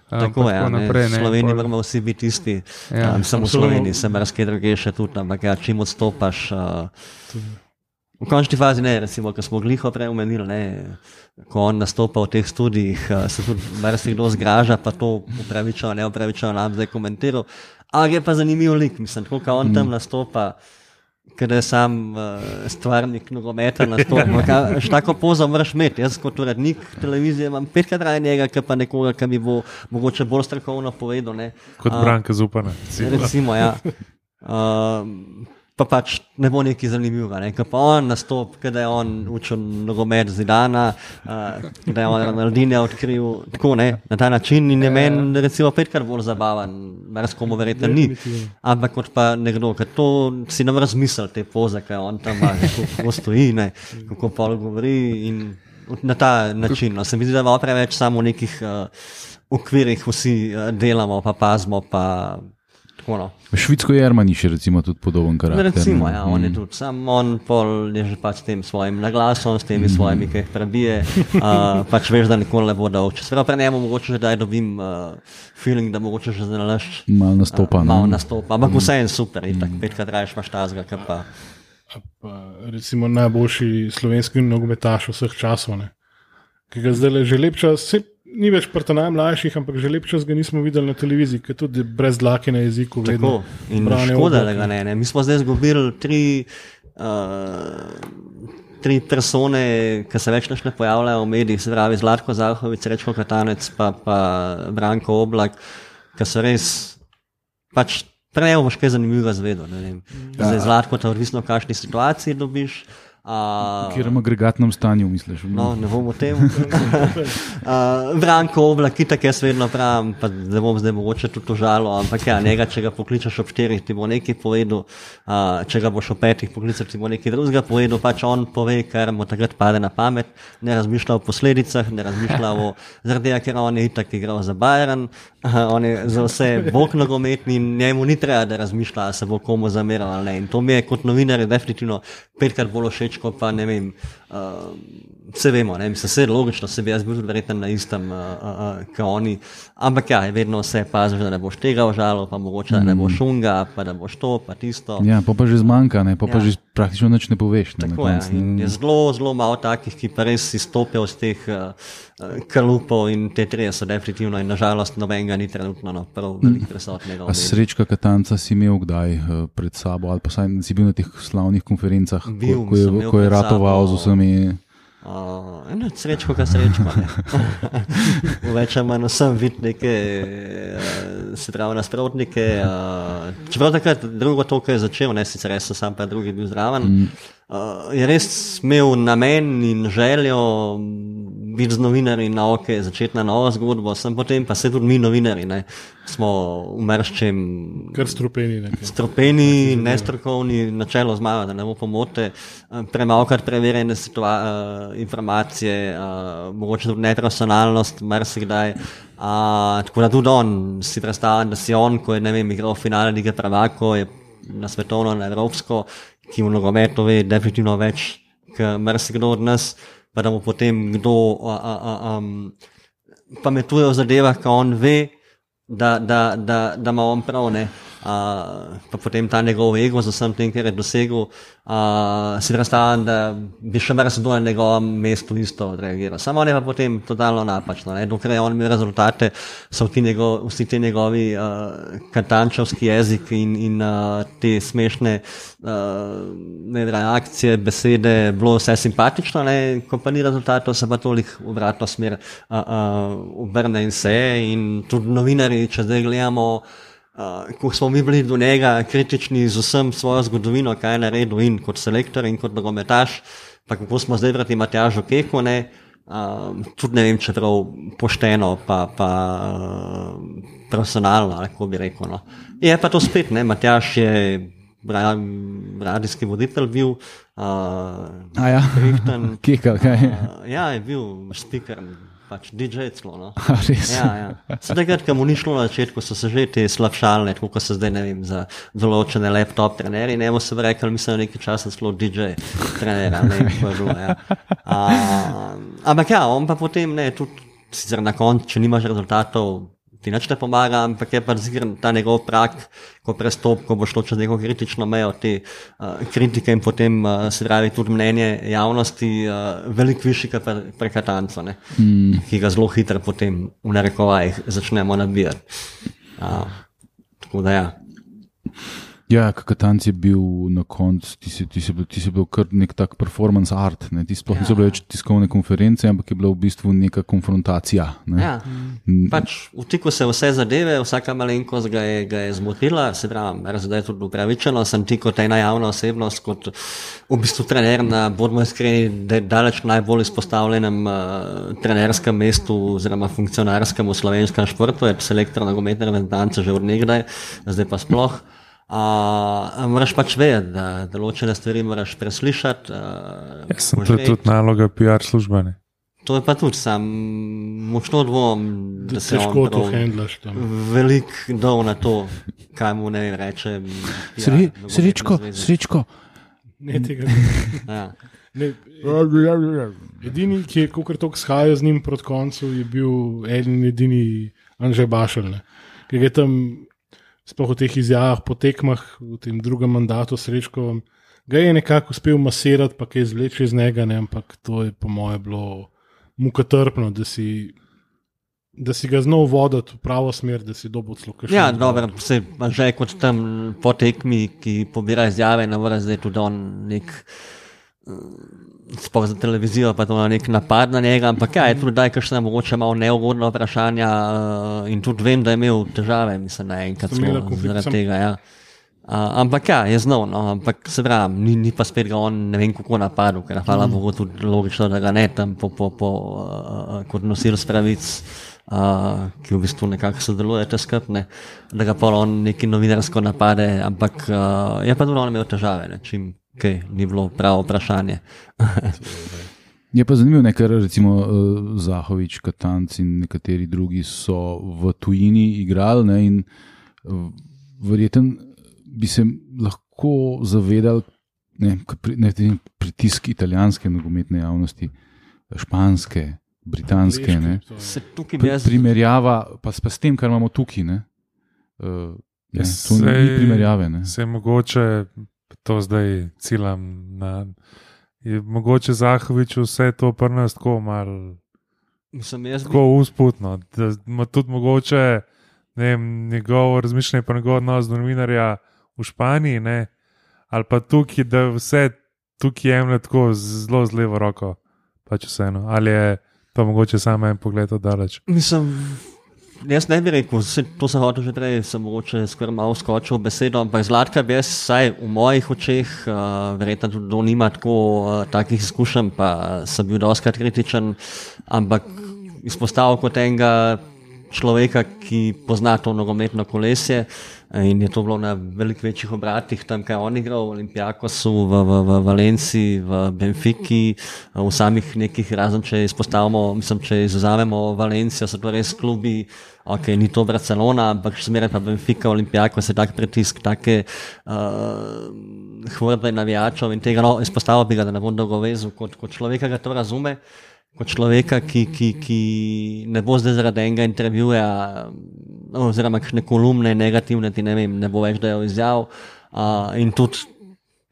Tako je, tako ne, naprej. v Sloveniji pol- moramo vsi biti isti. Ja. Ja, um, samo v. Sloveniji se marsikaj druge še tudi, ampak ja, čim odstopaš. Uh, v končni fazi ne, recimo, ko smo gliho prej omenili, ne, ko on nastopa v teh studijih, uh, se tudi marsikdo zgraža, pa to upravičeno, ne upravičeno nam zdaj komentiral. Ampak je pa zanimiv lik, mislim, kot on tam nastopa. Ker je sam uh, stvarnik nogometa na stolu. Tako pozo moraš imeti. Jaz kot urednik televizije imam petkrat raje njega, kot pa nekoga, ki mi bo mogoče bolj strokovno povedal. Ne. Kot A, Branka Zupana. recimo. Ja. [LAUGHS] Um, pa pač ne bo nekaj zanimivega. Ne? Ko pa on nastop, da je on učil nogomet zidana, uh, da je on Ronaldinho odkril tako ne, na ta način in je meni recimo petkrat bolj zabaven, res komu verjetno ni. Ampak kot pa nekdo, ki to si nam razmisel, te poze, ki on tam ima, kako stoji, ne? kako pa govori in na ta način. No. Se mi zdi, da imamo preveč samo v nekih uh, okvirih, vsi uh, delamo, pa pazimo. Pa, tako, no. Švicko je Armani še recimo tudi podoben karakter. Recimo, ne? ja, on je tudi sam, on pol je že pač s tem svojim naglasom, s temi svojimi, ki jih prebije. [LAUGHS] Uh, pač veš, da nikoli ne bo dol. Če se prav pri njemu mogoče že daj dobim uh, feeling, da mogoče že znalaš. Mal nastopa. Uh, mal ne? nastopa, ampak vse je super, in tako petkrat rajš imaš tazga, kar pa. Pa, recimo najboljši slovenski nogometaš vseh časov, ne? ki ga zdaj že lep čas, se, ni več prta najmlajših, ampak že lep čas ga nismo videli na televiziji, ker tudi brez dlake na jeziku. Tako. In škoda, da ga ne, ne. Mi smo zdaj izgubili tri. Uh, Tri persone, ki se več ne pojavljajo v medijih, se pravi Zlatko Zahovic, Rečko Katanec, pa, pa Branko Oblak, ki so res, pač prej boš kaj zanimivega zvedel. ne vem. Zdaj Zlatko, to je odvisno, v kakšni situaciji dobiš. V Uh, katerem agregatnem stanju misliš? No, ne bom o tem. [LAUGHS] uh, Branko oblak, ki tako jaz vedno pravim, pa ne bom zdaj mogoče tudi užalo, ampak ja, njega, če ga pokličeš ob štirih, ti bo nekaj povedal, uh, če ga boš ob petih poklical, ti bo nekaj drugega povedal, pač on pove, kar mu takrat pade na pamet, ne razmišlja o posledicah, ne razmišlja o, [LAUGHS] zaradi tega, ker on je itak igral za Bayern, uh, on je za vse bog nogometni in njemu ni treba, da razmišlja, se bo komu zameral ali ne. In to mi je kot novinar definitivno petkrat bolj všeč, kot pa ne vem. Uh, Vse vemo, ne, mislim, vse je logično, se bi jaz bil verjetno na istem, uh, uh, uh, kot oni. Ampak ja, vedno se paziš, da ne boš tega užalil, pa mogoče da ne boš šunga, pa da boš to, pa tisto. Ja, pa, pa že zmanjka, ne? pa, ja. pa Ja. že praktično nič ne poveš. Ne, na Tako ne. je zelo, zelo malo takih, ki pa res izstopijo iz teh uh, uh, kalupov in te trije so definitivno in nažalost nobenega ni trenutno no, prav veliko prisotnega. v A srečka Katanca si imel kdaj eh, pred sabo, ali pa saj si bil na teh slavnih konferencah, Bil ko, ko je, ko je ratoval z vsemi. Uh, kar srečko. ne. V [LAUGHS] več ali manj vsem vidi neke, uh, se pravi, nasprotnike. Uh, čeprav takrat drugo to, kar je začel, ne sicer res sem sam, pa drugi bil zraven. Uh, je res imel namen in željo mm, biti z novinarji na oke, začeti na novo zgodbo, sem potem pa se tudi mi novinari, ne, smo umrščem Kar strupeni. nekaj. Stropeni, nestrokovni, načelo zmaga, da ne bo pomote, premalkrat preverjene eh, informacije, eh, mogoče tudi neprofesionalnost, marsikdaj. Uh, tako da tudi on si predstavlja, da si on, ko je ne vem, igral v finale lige prvako, je na svetovno, na evropsko, ki v nogometu ve definitivno več, kot marsikdo od nas, pa da mu potem kdo a, a, a, um, pametuje o zadevah, ki on ve, da, da, da, da ima on prav, ne. Uh, pa potem ta njegov ego za vsem tem, kar je dosegel, uh, si predstavljam, da bi še marsikdo na njegovem mestu isto odreagiral. Samo on je pa potem totalno napačno. Ne? Dokler je on imel rezultate, so njegov, vsi ti njegovi uh, katančevski jezik in, in uh, te smešne uh, ne, reakcije, besede, bilo vse simpatično, ne? ko pa ni rezultatov, se pa toliko obratno smer uh, uh, obrne in se. In tudi novinari, če zdaj gledamo. Uh, ko smo mi bili do njega kritični z vsem svojo zgodovino, kaj je naredil in kot selektor in kot nogometaš, pa kako smo zdaj proti Matjažu Keku, ne, uh, tudi ne vem, če prav pošteno, pa, pa uh, profesionalno, kako bi rekel. No. Je pa to spet, ne, Matjaž je ra- radijski voditelj bil, uh, A ja, [LAUGHS] keka, kaj. uh, ja, je bil speaker, pač DJ celo. No. [LAUGHS] Res. Ja, ja. Sedaj, ker mu ni šlo na začetku, so se že te slabšalne, kot se zdaj ne vem, za določene laptop trenerji. Ne bomo se rekli, mislim, da nekaj časa celo DJ trener, ne vem, kako je bilo. Ja. A, ampak ja, on pa potem ne, tudi sicer na koncu, če nimaš rezultatov. Ti nič ne pomaga, ampak je pa zgren ta njegov prak, ko prestop, ko bo šlo čez neko kritično mejo te uh, kritike in potem uh, se pravi tudi mnenje javnosti, uh, veliko višji kot pre, pre Katanco, ne, mm. ki ga zelo hitro potem v narekovajih začnemo nabijati. Uh, tako da ja. Ja, Katanc je bil na koncu, ti, si- ti, si bil- ti si bil kar nek tak performance art. Ne? Ti sploh ja. niso bile več tiskovne konference, ampak je bila v bistvu neka konfrontacija. Ne? Ja. Pač vtiko se vse zadeve, vsaka malenkost ga je, ga je zmotila, se pravi, razumem, tudi upravičeno. Sem ti kot ena javna osebnost, kot v bistvu trener na, bodimo iskreni, da je daleč najbolj izpostavljenem uh, trenerskem mestu oziroma funkcionarskem v slovenskem športu, je selektor nogometne reprezentance že od nekdaj, zdaj pa sploh. Uh, moraš pač vedeti, da določene stvari moraš preslišati. Uh, Ja, sem to je tudi naloga PR službe. ne. To je pa tudi sam močno dvom, da se Težko on to handlaš tam. Velik dol na to, kaj mu ne vem, reče. ja, nogometna srečko, srečko. Ne, tega ne. Ja. Ne, edini, ki je kot tok shajal z njim proti koncu, je bil eden in edini Anžej Bašel, ne. ki je tam, sploh v teh izjavah, po tekmah, v tem drugem mandatu srečko, ga je nekako uspel masirati, pa kaj izvleči iz njega, ne, ampak to je po mojem bilo mukotrpno, da si. Da si ga znal voditi v pravo smer, da si dobil celo kakšen Ja, dobro, se že kot tam po tekmi, ki pobira izjave, na vrh zdaj tudi on nek. Sploh za televizijo, pa to na nek napad na njega, ampak ja, je tudi daj, kakšne mogoče malo neugodne vprašanja uh, in tudi vem, da je imel težave, mislim, naenkrat celo konflikt, zaradi tega. Ja. Uh, ampak ja, je znal, no, ampak se pravi, ni, ni pa spet ga on ne vem kako napadel, ker hvala mm. Bogu tudi logično, da ga ne tam po, po, po, uh, kot nosilc pravic, uh, ki v bistvu nekako sodelujete skupne, da ga pa on neki novinarsko napade, ampak uh, je pa tudi on imel težave, ne, čim kaj ni bilo pravo vprašanje. Je pa zanimivo, ne, ker recimo uh, Zahovič, Katanc in nekateri drugi so v tujini igrali ne, in uh, verjeten bi se lahko zavedali ne, ne, tem pritisk italijanske nogometne javnosti, španske, britanske. Ne. Pri, primerjava pa s, pa s tem, kar imamo tukaj. Ne, uh, ne, Ja, to ni primerjave. Ne. Se je mogoče to zdaj ciljam na. Je mogoče Zahovič vse to prnast tako malo Mislim, jaz bi, tako usputno, da ima tudi mogoče ne vem, njegovo razmišljanje, pa njegov odnos do novinarja v Španiji, ne, ali pa tukaj, da vse tukaj jemlje tako zelo z levo roko, pač vseeno. Ali je to mogoče samo en pogled od daleč. Mislim, jaz ne bi rekel, se, to sem hotel že prej, sem mogoče skoraj malo skočil besedo, ampak zlatka bi jaz, vsaj v mojih očeh, uh, verjetno tudi do nima tako uh, takih izkušenj, pa sem bil doskrat kritičen, ampak izpostavil kot enega človeka, ki pozna to nogometno kolesje. In je to bilo na veliko večjih obratih, tam, kaj on igral, v Olimpijakosu, v, v, v Valenciji, v Benfiki, v samih nekih, razen če izpostavimo, mislim, če izuzamemo Valencijo, so to res klubi, ok, ni to Barcelona, ampak še zmeraj pa Benfika, Olimpijakos je tak pritisk, take uh, horde navijačev in tega, no, izpostavil bi ga, da ne bom dolgo vezil, kot, kot človeka, ki to razume. Kot človeka, ki, ki, ki ne bo zdaj zaradi enega intervjuja, no, oziroma kakšne kolumne negativne, ti ne, vem, ne bo več dajal izjav. Uh, in tudi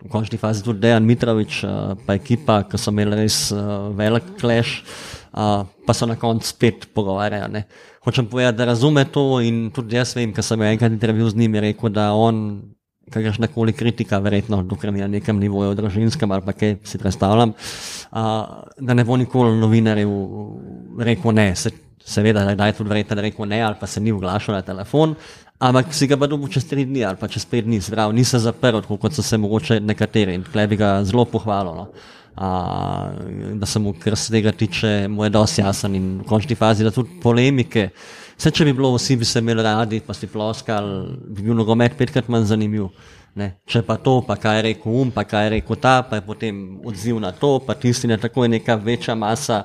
v končni fazi tudi Dejan Mitrovič, uh, pa ekipa, ki so imeli res uh, velik kleš, uh, pa so na koncu spet pogovarjali. Hočem povedati, da razume to in tudi jaz vem, ker sem enkrat intervju z njim, rekel, da on kakršna koli kritika, verjetno, dokler ni na nekem nivoju družinskem ali kaj si predstavljam, uh, da ne bo nikoli novinarjev rekel ne. Se, seveda, da je tudi verjetno rekel ne, ali pa se ni oglašal na telefon, ampak si ga pa dobil čez tri dni ali pa čez pet dni, zdrav, ni se zaprl, kot so se mogoče nekateri in tukaj bi ga zelo pohvalil. No. Uh, da se mu, kar se tega tiče, mu je dosti jasen in v končni fazi, da tudi polemike. Vse, če bi bilo, vsi bi se imeli radi, pa si ploskali, bi bil nogomet petkrat manj zanimiv. Ne. Če pa to, pa kaj je rekel um, pa kaj je rekel ta, pa je potem odziv na to, pa tisti na tako je neka večja masa,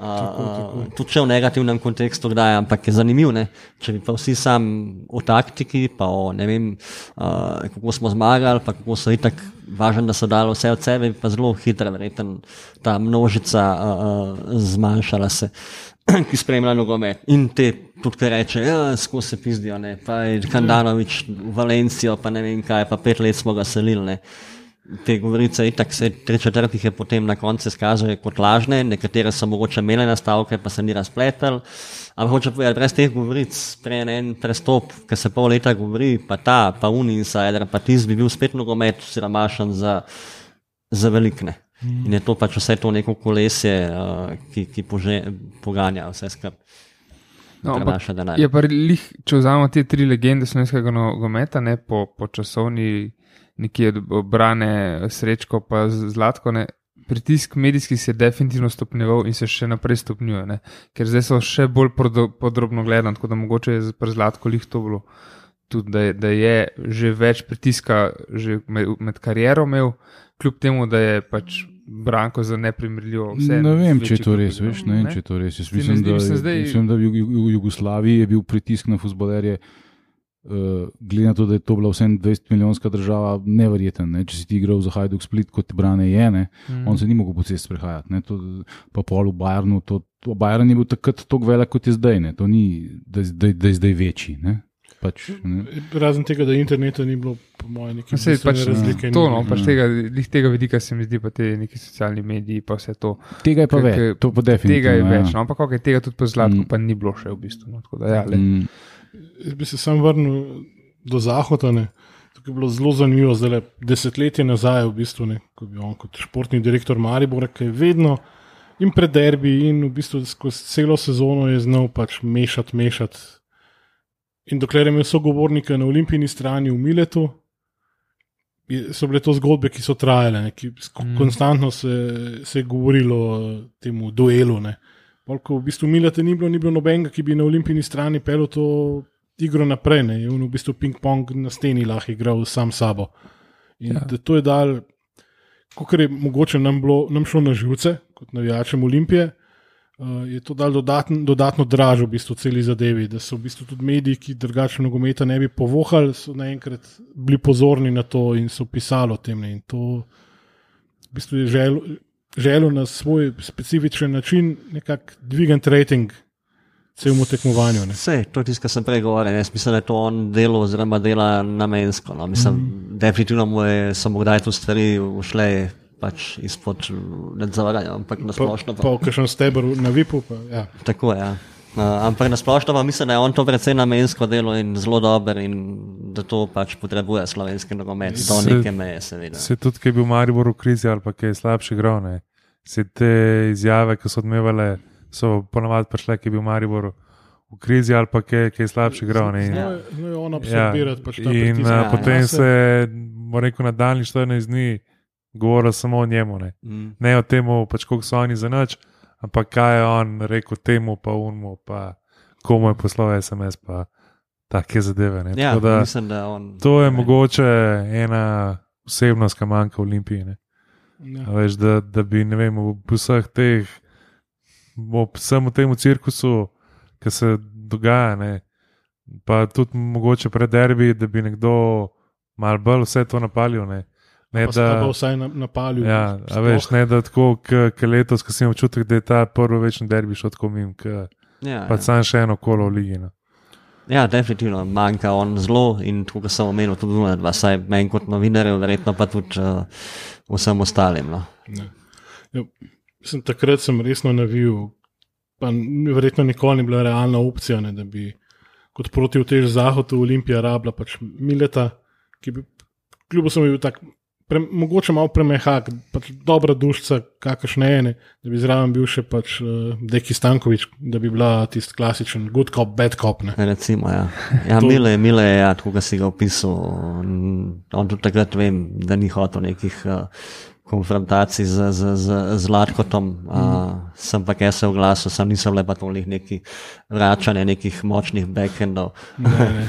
uh, uh, tudi če v negativnem kontekstu kdaj, ampak je zanimiv. Ne. Če bi pa vsi sam o taktiki, pa o ne vem, uh, kako smo zmagali, pa kako so itak važno, da so dali vse od sebe, pa zelo hitro, verjetno ta množica uh, uh, zmanjšala se. [CLEARS THROAT] ki spremlja nogomet. In te tudi, ki reče, da ja, se pizdijo, ne, pa je Kandanovič v Valencijo, pa ne vem kaj, pa pet let smo ga selili. Ne. te govorice, itak se tri četrtih je potem na koncu izkaže kot lažne, nekatere so mogoče imele nastavke, pa se ni razpletel. Ampak hoče povedati, brez teh govoric, prej en- prestop, ki se pol leta govori, pa ta, pa Uninsider, pa tis bi bil spet nogomet siromašen za, za velikne. In je to pač vse to neko kolesje, uh, ki, ki pože, poganja vse skupaj. No, ampak prenaša denar. Je pa lih, če vzamemo te tri legende slovenskega nogometa, ne po, po časovni, nekje od obrane, srečko pa zlatko, ne, pritisk medijski se je definitivno stopnjeval in se še naprej stopnjuje, ne, ker zdaj so še bolj podrobno gledani, tako da mogoče je pri zlatko lih to bilo. Tudi, da, je, da je že več pritiska že med, med kariero imel, kljub temu, da je pač Branko za neprimerljivo. vseeno Ne vem, če je to res, veš, ne ne? če je to res. Jaz mislim, zdi da, se zdaj- mislim, da v, Ju- v Jugoslaviji je bil pritisk na futbolerje, uh, glede na to, da je to bila vsem 20 milijonska država, neverjeten. Ne? Če si ti igral za Hajduk Split, kot Brane je, ne? Mhm. on se ni mogel po cesti sprehajati. Ne? To, pa pol v Bayernu, to, to Bayern je bil takrat tako velik, kot je zdaj. Ne? To ni, da, zdaj- da je zdaj večji. Ne? Pač, ne? Razen tega, da interneta ni bilo, po mojem, neki No, saj pač razlike. To, no, pač tega, lih tega vidika se mi zdi, pa te neki socialni mediji, pa vse to. Tega je pa več, to pa definitivno. Tega je ja. več, no, ampak okay, tega tudi po zlatku Mm. pa ni bilo še v bistvu. No, tako da, ja, le, Mm, Jaz bi se sam vrnil do Zahoda. Ne. Tukaj je bilo zelo zanimivo, zdaj le desetletje nazaj, v bistvu, ne, ko je bil on kot športni direktor Maribora, ki je vedno in pred derbi, in v bistvu skozi celo sezono je znal pač mešati, mešati. In dokler je imel sogovornika na olimpijski strani v Miletu, so bile to zgodbe, ki so trajale, ne, ki Mm. konstantno se, se je govorilo o temu duelu. Ne. Pol, ko v bistvu Milete ni bilo, ni bilo nobenega, ki bi na olimpijski strani pel to igro naprej. Ne. Je v bistvu ping-pong na steni lahko igral sam sabo. In Ja. ja. to je dal, kot je mogoče nam, bilo, nam šlo na živce, kot navijačem Olimpije. Uh, je to dal dodatn, dodatno dražo v bistvu celi zadevi, da so v bistvu tudi mediji, ki drugače nogometa ne bi povohali, so naenkrat bili pozorni na to in so pisali o tem. Ne. In to v bistvu je želo, želo na svoj specifičen način nekako dvigati rating celemu tekmovanju. Ne. Vse, to je tisto, kar sem prej govoril. Jaz mislim, da je to on delo, oziroma dela namensko. No. Mislim, mm. definitivno mu je, so mu kdaj tu stvari ušle pač izpod nadzora, ampak na Pa, splošno. pa v kakšnem stebru na Vipu. Pa, ja. Tako je. Ja. Uh, ampak na splošno pa mislim, da je on to precej namensko delo in zelo dober, in da to pač potrebuje slovenski nogomet, do Se- neke meje, seveda. Se tudi, ki je bil Maribor v krizi ali pa ki je slabši igral. ne. Se te izjave, ki so odmevale, so ponovadi prišle, ki je bil Maribor v krizi ali pa ki, ki je slabši igral. ne. In- Znal je- znal je on Ja, absorbirati pač ta in pritisk. uh, Ja, potem ja. se je, moram reči, na daljni 14 dni govorilo samo o njemu. Ne, Mm. ne o tem, pač, koliko so oni za noč, ampak kaj je on rekel temu, pa unmu, pa komu je poslal SMS, pa take zadeve. Ne. Ja, Tako da, mislim, da on. to je ne. mogoče ena osebnost, ki manjka v Olimpiji. Ne. Ja. Veš, da, da bi ne vem, v vseh teh, ob vsem tem cirkusu, ki se dogaja, ne, pa tudi mogoče pred derbi, da bi nekdo mal bolj vse to napalil. Ne, ne Pa da, pa vsaj na- napalil. ja, a veš, ne da tako, kot letos, ko sem imel občutek, da je ta prvi večni derbi šel tako mim, ki Ja, pa ja. sam še eno kolo v ligi. No. Ja, definitivno manjka on zelo in tako kot sem omenil, tudi druga dva, saj meni kot novinarju, verjetno pa tudi uh, vsem ostalim. No. Ja, mislim, takrat sem resno navil, pa verjetno nikoli ni bila realna opcija, ne, da bi kot proti vtež zahodu Olimpija rabila pač Mileta, ki bi kljub vsemu bil tak. Pre, mogoče malo premehak, pač dobra dušica, kakršne ene, da bi zraven bil še pač uh, Deki Stankovič, da bi bila tisti klasičen good cop, bad cop. Ne. Recimo, ja. [LAUGHS] Ja, To- Mile, Mile je, ja, tako kot si ga opisal. On, tudi takrat vem, da ni hotel nekih uh, konfrontacij z, z, z, z Latkotom. Uh, sem pa kaj se oglasil, sem nisem le pa tolik neki vračanje nekih močnih backendov. Ne, ne,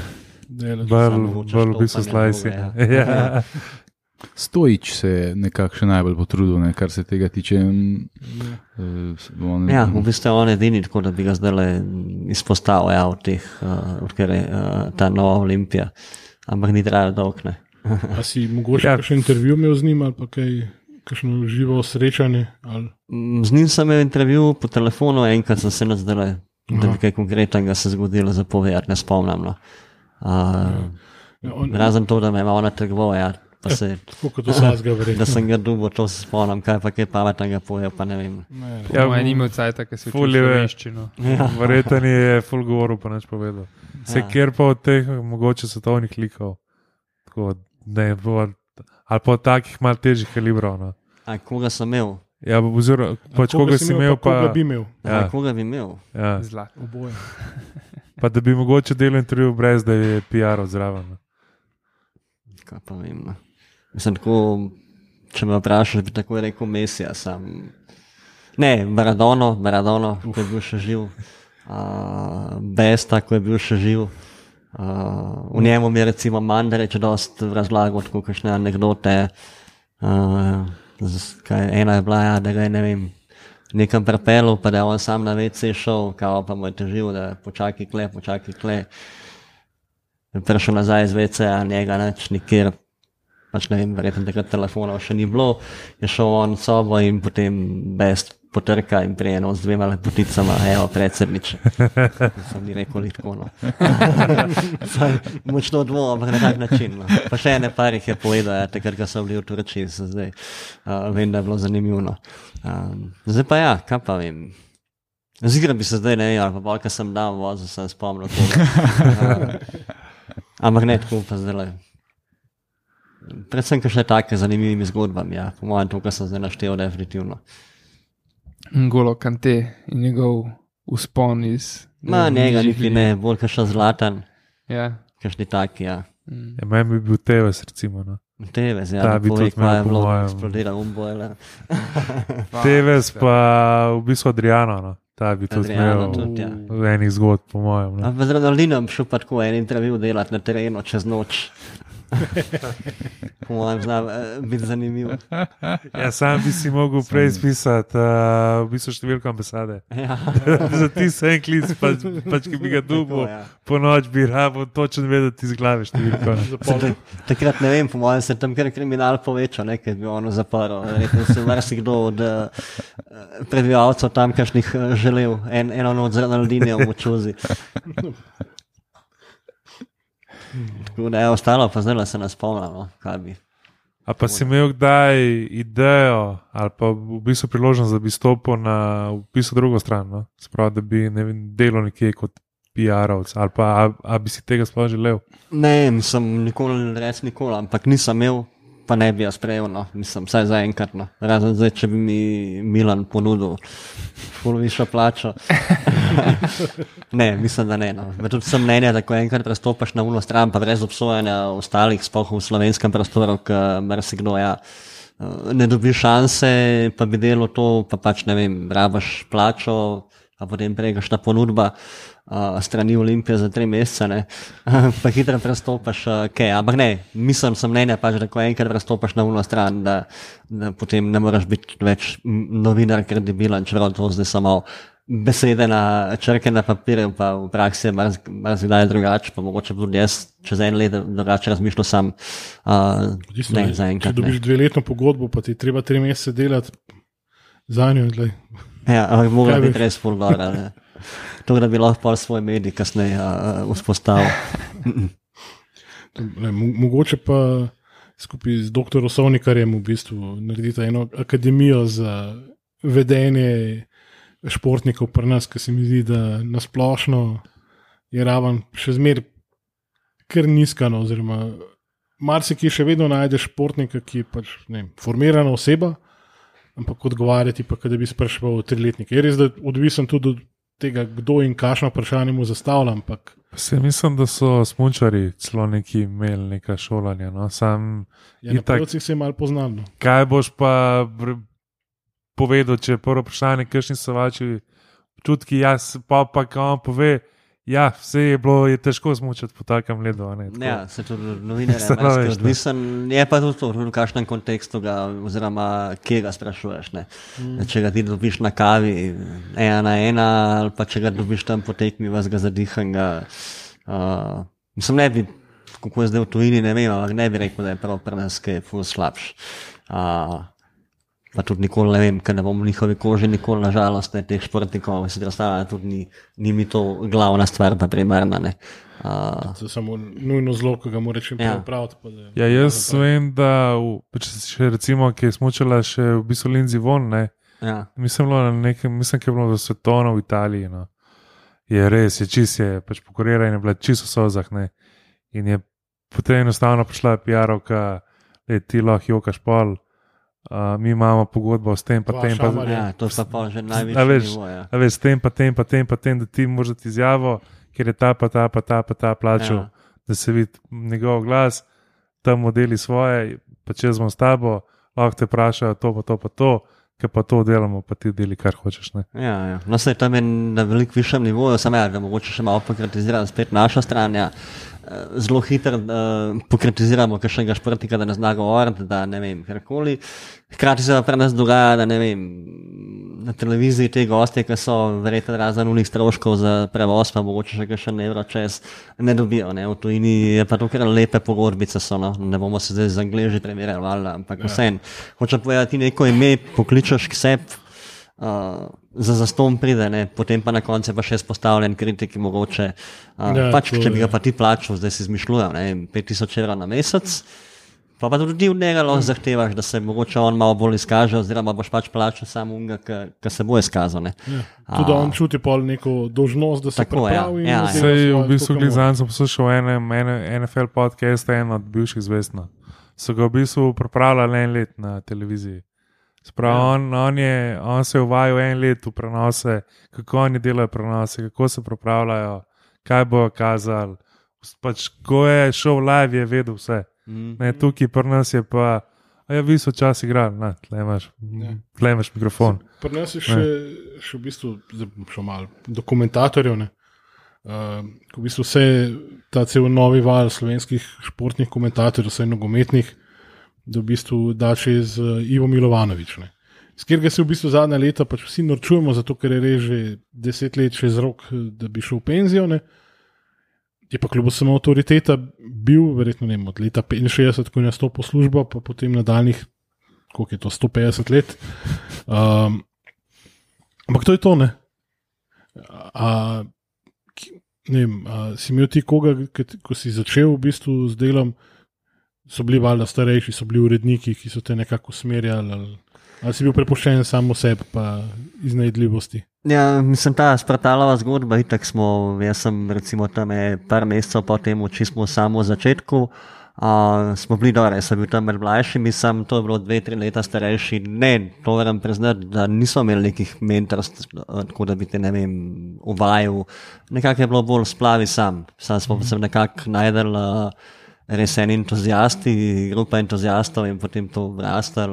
[LAUGHS] ne, Bolj samo mogoče bolj v bistvu štopanje slajsi. druge, [LAUGHS] Ja. Stojič se je nekako še najbolj potrudil, ne, kar se tega tiče. eh, on- Ja, v bistvu je on edini, tako da bi ga zdaj izpostavil ja, od teh, uh, odkar je uh, ta nova olimpija. Ampak ni trajalo dolgo. ne. [LAUGHS] A si mogoče Ja. ja. še intervju imel z njim ali pa kaj, kakšno živo srečanje? Ali... Mm, Z njim sem imel intervju po telefonu, enkrat sem se nazdel, da bi kaj konkretnega se zgodilo za povedati, ne spomnim. No. Uh, Ja, on, razen to, da me je malo natrgoval, ja, se, [LAUGHS] Tako kot [LAUGHS] vsakega da verjetno. sem ga dubo, to se spomnim, kaj pa je pametnega poje, pa ne vem. Ne, ne. Ja, Ja, moj nima cajt, ki se Ful je ve. veščino. Verjetno je full govoril, pa neč povedal. Se Ja. kjer pa od teh mogoče svetovnih likov, tako, ne, bo, ali pa od takih mal težjih kalibrov. No. A koga sem imel? Ja, oziroma, pač koga si imel, pa koga pa, bi imel. Ja. Ja. Koga bi imel? ja, Zlat. Oboje. pa da bi mogoče delal intervju brez, da je PR zraven. no. Kaj pa vem. No. Mislim, tako, če me vprašaš, bi tako rekel Mesija. Sam. Ne, Maradono, Maradono, ko je bil še živ, uh, Besta, ko je bil še živ. Uh, v njemu mi je recimo Mandarič dost razlagal, tako kakšne anekdote. Uh, z- ena je bila, ja, da ga je ne vem. Nekam prepelil, pa da je on sam na WC šel, kao pa mu je težil, da počakaj kle, počakaj kle. Je prišel nazaj iz WC-ja, njega neč nikjer. Pač ne vem, verjetno takrat telefonov še ni bilo, je šel on sobo in potem best potrka in prijeno z dvema lepoticama, evo, predsednič. [LAUGHS] Sem ni rekel tako, no. [LAUGHS] Močno dvom, ampak na tak način. No. Pa še ene par jih je povedal, ja, takrat, ko so bili v Turčiji, zdaj uh, vem, da je bilo zanimivo. no. Um, zdaj pa ja, kaj pa vem. Zigra bi se zdaj ne, ali pa bolj, ker sem dal vozil, sem spomnil. Uh, [LAUGHS] ampak ne tako, pa zdaj. Predvsem, ker še take zanimivimi zgodbami, ja. po mojem, to, kar sem zdaj naštel, definitivno. Golo Kante in njegov uspon iz. Ma, njega niti lig. ne, bolj kakšen zlatan, Ja. kakšni taki, ja. Mm. Ja, meni bi bil Tevez, recimo. No. Tevez, ja, da bi pove, tudi kaj je bilo, mojem. eksplodiral umbojler. [LAUGHS] Tevez pa v bistvu Adriano, no. ta bi tudi imel tudi, ja. v enih zgodb, po mojem. No. Ampak z Ronaldinom šel pa tako en intervju delati na terenu čez noč. Po mojem, zna eh, biti zanimiv. Ja, sam bi si mogel prej spisati uh, v bistvu številko ambasade. [LAUGHS] Ja. [LAUGHS] Za ti se en klic, pač, pač ki bi ga dubo, ja. po noč bi rabo točno vedeti iz glave številko. [LAUGHS] Takrat ne vem, po mojem se je tam kar kriminal povečal, nekaj bi ono zaprl. Verjetno se marsikdo od uh, prebivalcev tamkajšnjih uh, želel en, eno noč z Ronaldinjem v čuzi. Tako da je ostalo, pa zdaj se nas spomnimo, kaj bi. A pa si imel kdaj idejo ali pa v bistvu priložnost, da bi stopil na v bistvu drugo stran, no? Sprav, da bi ne vem, delal nekje kot PR-ovc ali pa a, a bi si tega sploh želel? Ne, nisem nikoli, res nikoli, ampak nisem imel, pa ne bi jaz sprejel, no, nisem, vsaj za enkrat. No. Razen zdaj, če bi mi Milan ponudil polovišo plačo. [LAUGHS] ne, mislim, da ne. No. Tudi sem mnenja, da ko enkrat prestopiš na uno stran, pa brez obsojanja ostalih, sploh v slovenskem prostoru, ker marsikdo ja. eh, Ne dobi šanse, pa bi delo to, pa pač ne vem, rabaš plačo, a potem pregaš ta ponudba uh, strani Olimpije za tri mesece, ne, [LAUGHS] pa hitro prestopiš, uh, kaj. Ampak ne, mislim, sem mnenja, pač, da ko enkrat prestopiš na uno stran, da, da potem ne moreš biti več novinar kredibilen, čeprav to zdaj samo besede na črke na papirju, pa v praksi je marsikdaj drugače, pa mogoče tudi jaz čez en let drugače razmišljal sam. Uh, Odvisno, ne, ne, Če enkrat. Ne. dobiš dveletno pogodbo, pa ti treba tri mesece delati za njo. Ja, ampak Kaj biti res ne. To, da bi lahko svoj medij kasneje uh, vzpostavil. [LAUGHS] Mo- mogoče pa skupaj z dr. Osovnikarjem v bistvu narediti eno akademijo za vedenje športnikov pri nas, ki se mi zdi, da nasplošno je raven še zmeraj kar nizka. No, oziroma, marsikje še vedno najdeš športnika, ki je pač, ne, formirana oseba, ampak odgovarjati pa, da bi spraševal triletnike. Je res, da odvisen tudi od tega, kdo in kakšno vprašanje mu zastavlja, ampak Se mislim, da so smunčari celo neki imeli neka šolanja. No? Sam, ja, na Itak. prvcih se je malo poznano. kaj boš pa povedal, če je prvo vprašanje, kakšni so vaši občutki, jaz pa pa kam pove. Ja, vse je bilo, je težko smučati po takem ledu. a ne, tako. Ja, se tudi novinarje ne. odvisen. Je pa tudi to, v kakšnem kontekstu ga, oziroma kje ga sprašuješ. Ne. Mm. Če ga ti dobiš na kavi, ena na ena, ali pa če ga dobiš tam po tekmi, vas ga zadihanega. Uh, mislim, ne bi, kako je zdaj v tujini, ne vem, ampak ne bi rekel, da je prav pri nas kaj ful slabš. Uh, pa tudi nikoli ne vem, ker ne bom v njihovi koži, nikoli nažalost ne teh športnikov, si predstavljam, tudi ni, ni mi to glavna stvar, pa primarna. Ne. Uh, To je samo nujno zlo, ki ga mora čim prej Ja. da- Ja, jaz vem, da v, pač še recimo, ki je smočala še v bistvu Lindsay Von, ne, ja. mislim, na nekem, mislim, ki je bilo v svetovno v Italiji. No. Je res, je čist je, pač pokorira in je bila čisto v sozah. Ne. In je potem enostavno prišla PR-ovka, da ti lahko jokaš pol, uh, mi imamo pogodbo s tem, pa Dva tem, pa šamarja. ja, to sta pa že največji veš, nivo. Ja. Veš, s tem, pa tem, pa tem, pa tem, da ti moraš dati izjavo, ker je ta, pa ta, pa ta, pa ta plačal, Ja. da se vidi njegov glas, tam modeli svoje, pa če smo s tabo, lahko te vprašajo to, pa to, pa to, ker pa to delamo, pa ti deli, kar hočeš. Ne? Ja, ja. No, se tam je na veliko višjem nivoju, samo ja, da mogoče še malo pokritiziramo spet našo stran. Ja. Eh, Zelo hitro uh, pokritiziramo kakšnega športnika, da ne zna govoriti, da ne vem, karkoli. Hkrati se pa pri nas dogaja, da ne vem, na televiziji te goste, ki so verjetno razen unih stroškov za prevoz, pa mogoče še kakšen evro čez, ne dobijo. Ne. V tujini je pa to kar lepe pogodbice so, no. ne bomo se zdaj z Angleži primerjali, ampak ja. vseeno. Hoče povedati, ti neko ime pokličeš k sebi uh, za zaston pride, ne? potem pa na koncu je pa še izpostavljen kritiki mogoče. Uh, Ja, ja, pač, če bi ga pa ti plačal, zdaj si izmišljujem, ne vem, 5000 evrov na mesec. Pa, pa tudi od njega lahko zahtevaš, da se mogoče on malo bolj izkaže, oziroma boš pač plačal samo unga, ki se bo izkazal. ne. Ja. Tudi on čuti pol neko dožnost, da se Tako, ja. pripravi. in Ja, ja. oddela Sej v bistvu. Glizan sem poslušal enem ene- NFL podcast, en od bivših zvestno. So ga v bistvu pripravljali en let na televiziji. Sprav, ja. on, on, je, on se je uvajal en let v prenose, kako oni delajo prenose, kako se pripravljajo, kaj bo kazali. Pač, ko je šel live, je vedel vse. Mm. Ne, tukaj pri nas je pa, a ja, vi so čas igrali, ne, tle imaš, Ja. tle imaš mikrofon. Pri nas je še, še v bistvu zdaj bom šel malo dokumentatorjev. ne. Uh, v bistvu vse ta cel novi val slovenskih športnih komentatorjev, vse nogometnih, da v bistvu da čez uh, Ivo Milovanovič. Ne. S katerega se v bistvu zadnja leta pač vsi norčujemo, zato ker je res že deset let čez rok, eh, da bi šel v penzijo. Ne. Je pa kljub samo avtoriteta bil, verjetno ne od leta 65, ko je nastopil službo, pa potem nadaljnih, koliko je to, 150 let. Um, ampak to je to, ne. A, ne vem, a, si imel ti koga, ko si začel v bistvu z delom, so bili valjda starejši, so bili uredniki, ki so te nekako usmerjali, ali, ali si bil prepuščen samo sebi, pa iznajdljivosti. Ja, mislim, ta Spartalova zgodba, itak smo, jaz sem recimo tam je par mesecev po tem, če smo samo v začetku, uh, smo bili dobro, jaz sem bil tam med mlajšimi, sem to bilo dve, tri leta starejši, ne, to moram priznati, da niso imeli nekih mentorstv, eh, tako da bi te, ne vem, uvajal, nekako je bilo bolj splavi sam, sam smo se nekako najdel. Uh, Res en entuzijasti, grupa entuzijastov in potem to vrastel.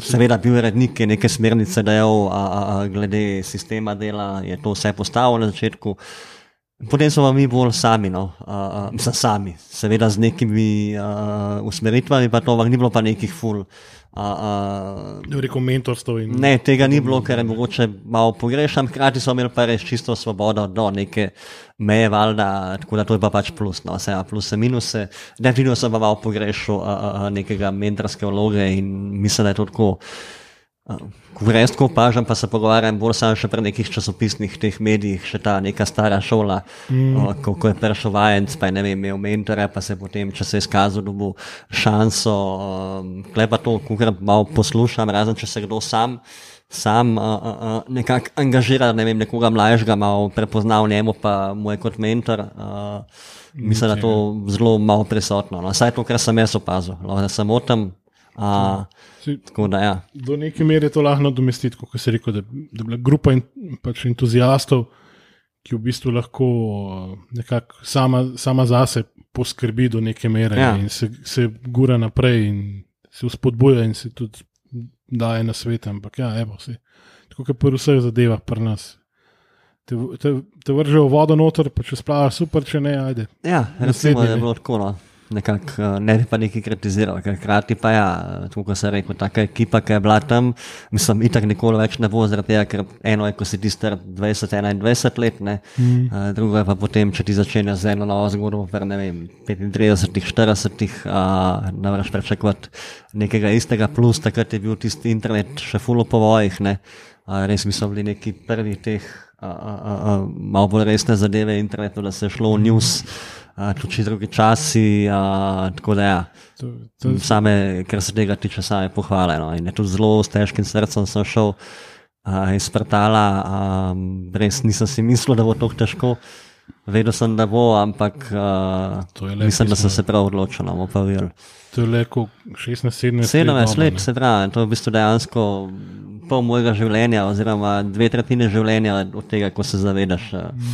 Seveda, bil je rednik, ki je neke smernice dajal a, a, a, glede sistema dela, je to vse postavil na začetku. Potem smo mi bolj sami, no, uh, uh, sami, seveda z nekimi uh, usmeritvami, pa to ampak ni bilo pa nekih ful. Uh, uh, rekel mentorstvo in Ne, tega ni bilo, ker je mogoče malo pogrešam, hkrati so imeli pa res čisto svobodo do neke meje, valjda, tako da to je pa pač plus, no, vse plus in minuse. Definitivno sem pa malo pogrešal a, a, nekega mentorske vloge in mislim, da je to tako. Ko res tako opažam, pa se pogovarjam bolj samo še pri nekih časopisnih teh medijih, še ta neka stara šola, mm. o, ko, ko je prišel vajenc, pa je ne vem, imel mentora, pa se potem, če se je izkazal, da bo šanso, um, klepa to, ko malo poslušam, razen če se kdo sam sam uh, uh, nekako angažira, ne vem, nekoga mlajšega, malo prepoznal njemu, pa mu je kot mentor. Uh, mislim, da je to zelo malo prisotno. No. Saj to, kar sem jaz opazil, lahko da sem o tem. Uh, Si- tako da, ja. do neke mere je to lahko nadomestiti, kot se reče, da, da je bila grupa in, pač entuzijastov, ki v bistvu lahko nekako sama, sama zase poskrbi do neke mere Ja. in se, se gura naprej in se vzpodbuja in se tudi daje na svet. Ampak ja, evo, se, tako kot pri vseh zadevah pri nas. Te, te, te vržejo vodo noter, pa če splavaš super, če ne, ajde. Ja, recimo, Naslednji, da je ne. bilo tako. No. Nekako uh, ne bi pa nekaj kritiziral, ker hkrati pa ja, tako kot se reče, taka ekipa, ki je bila tam, mislim, itak nikoli več ne bo, zaradi tega, ker eno je, ko si ti star 20-21 let, ne, mm. uh, drugo je pa potem, če ti začenjaš z eno novo zgodbo, ver ne vem, 35-40, uh, ne moreš pričakovati nekega istega, plus takrat je bil tisti internet še full po vojih, ne, uh, res mi so bili neki prvi teh. Uh, uh, uh, malo bolj resne zadeve internetu, da se je šlo v news, tudi drugi časi. A, tako da, ja. to, to... same, kar se tega tiče, same pohvale. No. In je tudi zelo s težkim srcem sem šel a, iz Prtala, res nisem si mislil, da bo to težko. Vedel sem, da bo, ampak uh, mislim, da sem se prav odločil, da bomo pa videli. To je le 16-17 let. 17 let, se pravi, to je v bistvu dejansko pol mojega življenja, oziroma dve tretjine življenja od tega, ko se zavedaš. Uh,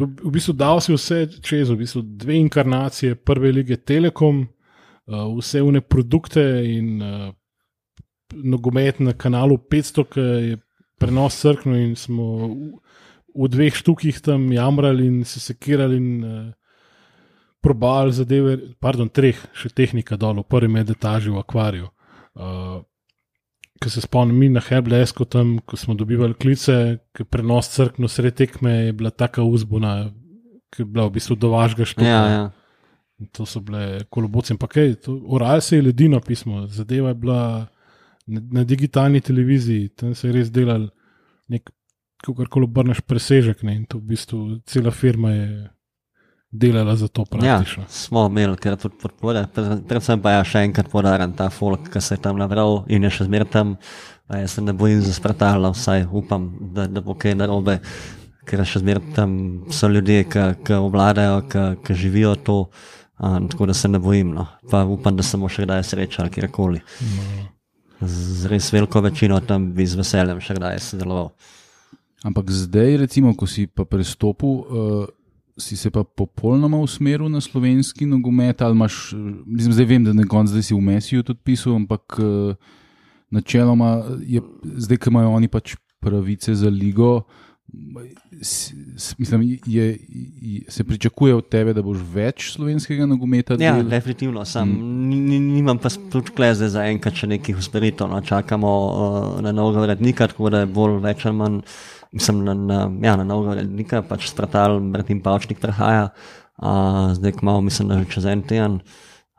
V bistvu dal si vse čez, v bistvu dve inkarnacije prve lige Telekom, uh, vse une produkte in uh, nogomet na kanalu 500, ki je prenos crkno in smo v, v dveh štukih tam jamrali in se sekirali in uh, probali zadeve, pardon, treh, še tehnika dol, v prvem etaži v akvariju. Uh, Ko se spomnim, mi na Herblesko, tam, ko smo dobivali klice, ki prenos crkno sred tekme, je bila taka uzbuna, ki je bila v bistvu do vašega štuka. Ja, ja. To so bile koloboce. Ural se je ledino pismo, zadeva je bila na, na digitalni televiziji, tam se je res delal nek, kako koli obrneš presežek. Ne? In to v bistvu cela firma je delala za to. Ja, smo imeli kar tudi podpore, predvsem pa je ja, še enkrat podaren ta folk, ki se je tam nabral in je še zmer tam. Jaz se ne bojim za spratala, vsaj upam, da, da bo kaj narobe, ker še zmer tam so ljudje, ki obvladajo, ki živijo to. A, tako da se ne bojim, no. pa upam, da se bomo še kdaj srečali, kjerkoli. No. Z res veliko večino tam bi z veseljem še kdaj sodeloval. Ampak zdaj, recimo, ko si pa pristopil, uh, si se pa popolnoma usmeril na slovenski nogomet, ali imaš, mislim, zdaj vem, da ne konc, zdaj si v Mesiju tudi pisal, ampak uh, načeloma je zdaj, ki imajo oni pač pravice za ligo. Mislim, je, je, se pričakuje od tebe, da boš več slovenskega nogometa? Ja, del? definitivno. Sam mm. nimam pa tudi kleze za enkrat, če nekih usmeritev. No. Čakamo uh, na novega vrednika, tako da je bolj več ali manj mislim, na, na, ja, na novega rednika, pač stratal, Martin Pavčnik prehaja, uh, zdaj kmalo, mislim, da že čez en teden.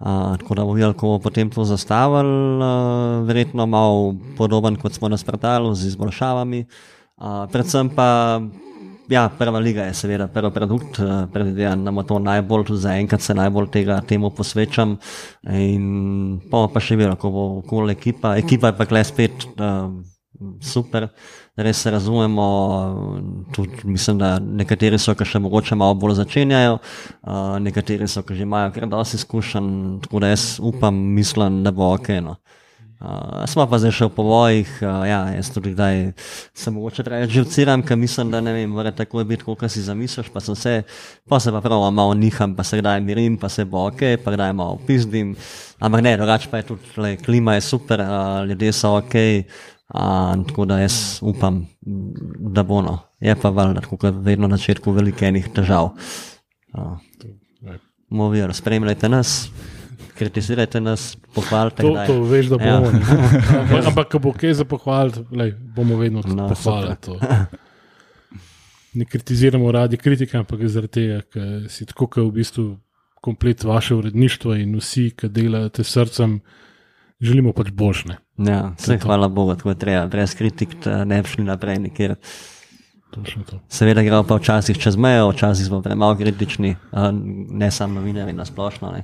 Uh, tako da bo videl, ko bo potem to zastavil, uh, verjetno malo podoben kot smo na stratalu z izboljšavami. Uh, predvsem pa, ja, prva liga je seveda prvi produkt, uh, predvidevam, da ima to najbolj, tudi zaenkrat se najbolj tega temu posvečam. In pa, pa še vedno, ko bo kol ekipa, ekipa je pa kle spet uh, super res razumemo. Tudi, mislim, da nekateri so, ki še mogoče malo bolj začenjajo, uh, nekateri so, ki že imajo kar dosti izkušenj, tako da jaz upam, mislim, da bo ok. No. Uh, smo pa zdaj še v povojih, uh, ja, jaz tudi kdaj se mogoče reči, živciram, ker mislim, da ne vem, mora tako biti, kot si zamisliš, pa sem se, pa se pa prav malo niham, pa se kdaj mirim, pa se bo ok, pa kdaj malo pizdim, ampak ne, drugače pa je tudi, le, klima je super, uh, ljudje so ok, A, tako da jaz upam, da bo no. Je pa valjda, kot vedno na začetku, veliko enih težav. Movijo, spremljajte nas, kritizirajte nas, pohvalite nas. To, to veš, da bomo. Ja. [LAUGHS] Ampak, ko bo kaj za pohvaliti, bomo vedno no, pohvalili. Ne kritiziramo radi kritike, ampak zaradi tega, ker si tako, ker v bistvu komplet vaše uredništvo in vsi, ki delate srcem, želimo pač boljšne. Ja, vse hvala Bogu, tako je treba, brez kritik ne bi šli naprej nikjer. Seveda gremo pa včasih čez mejo, včasih smo premalo kritični, ne samo novinari na splošno. Ne.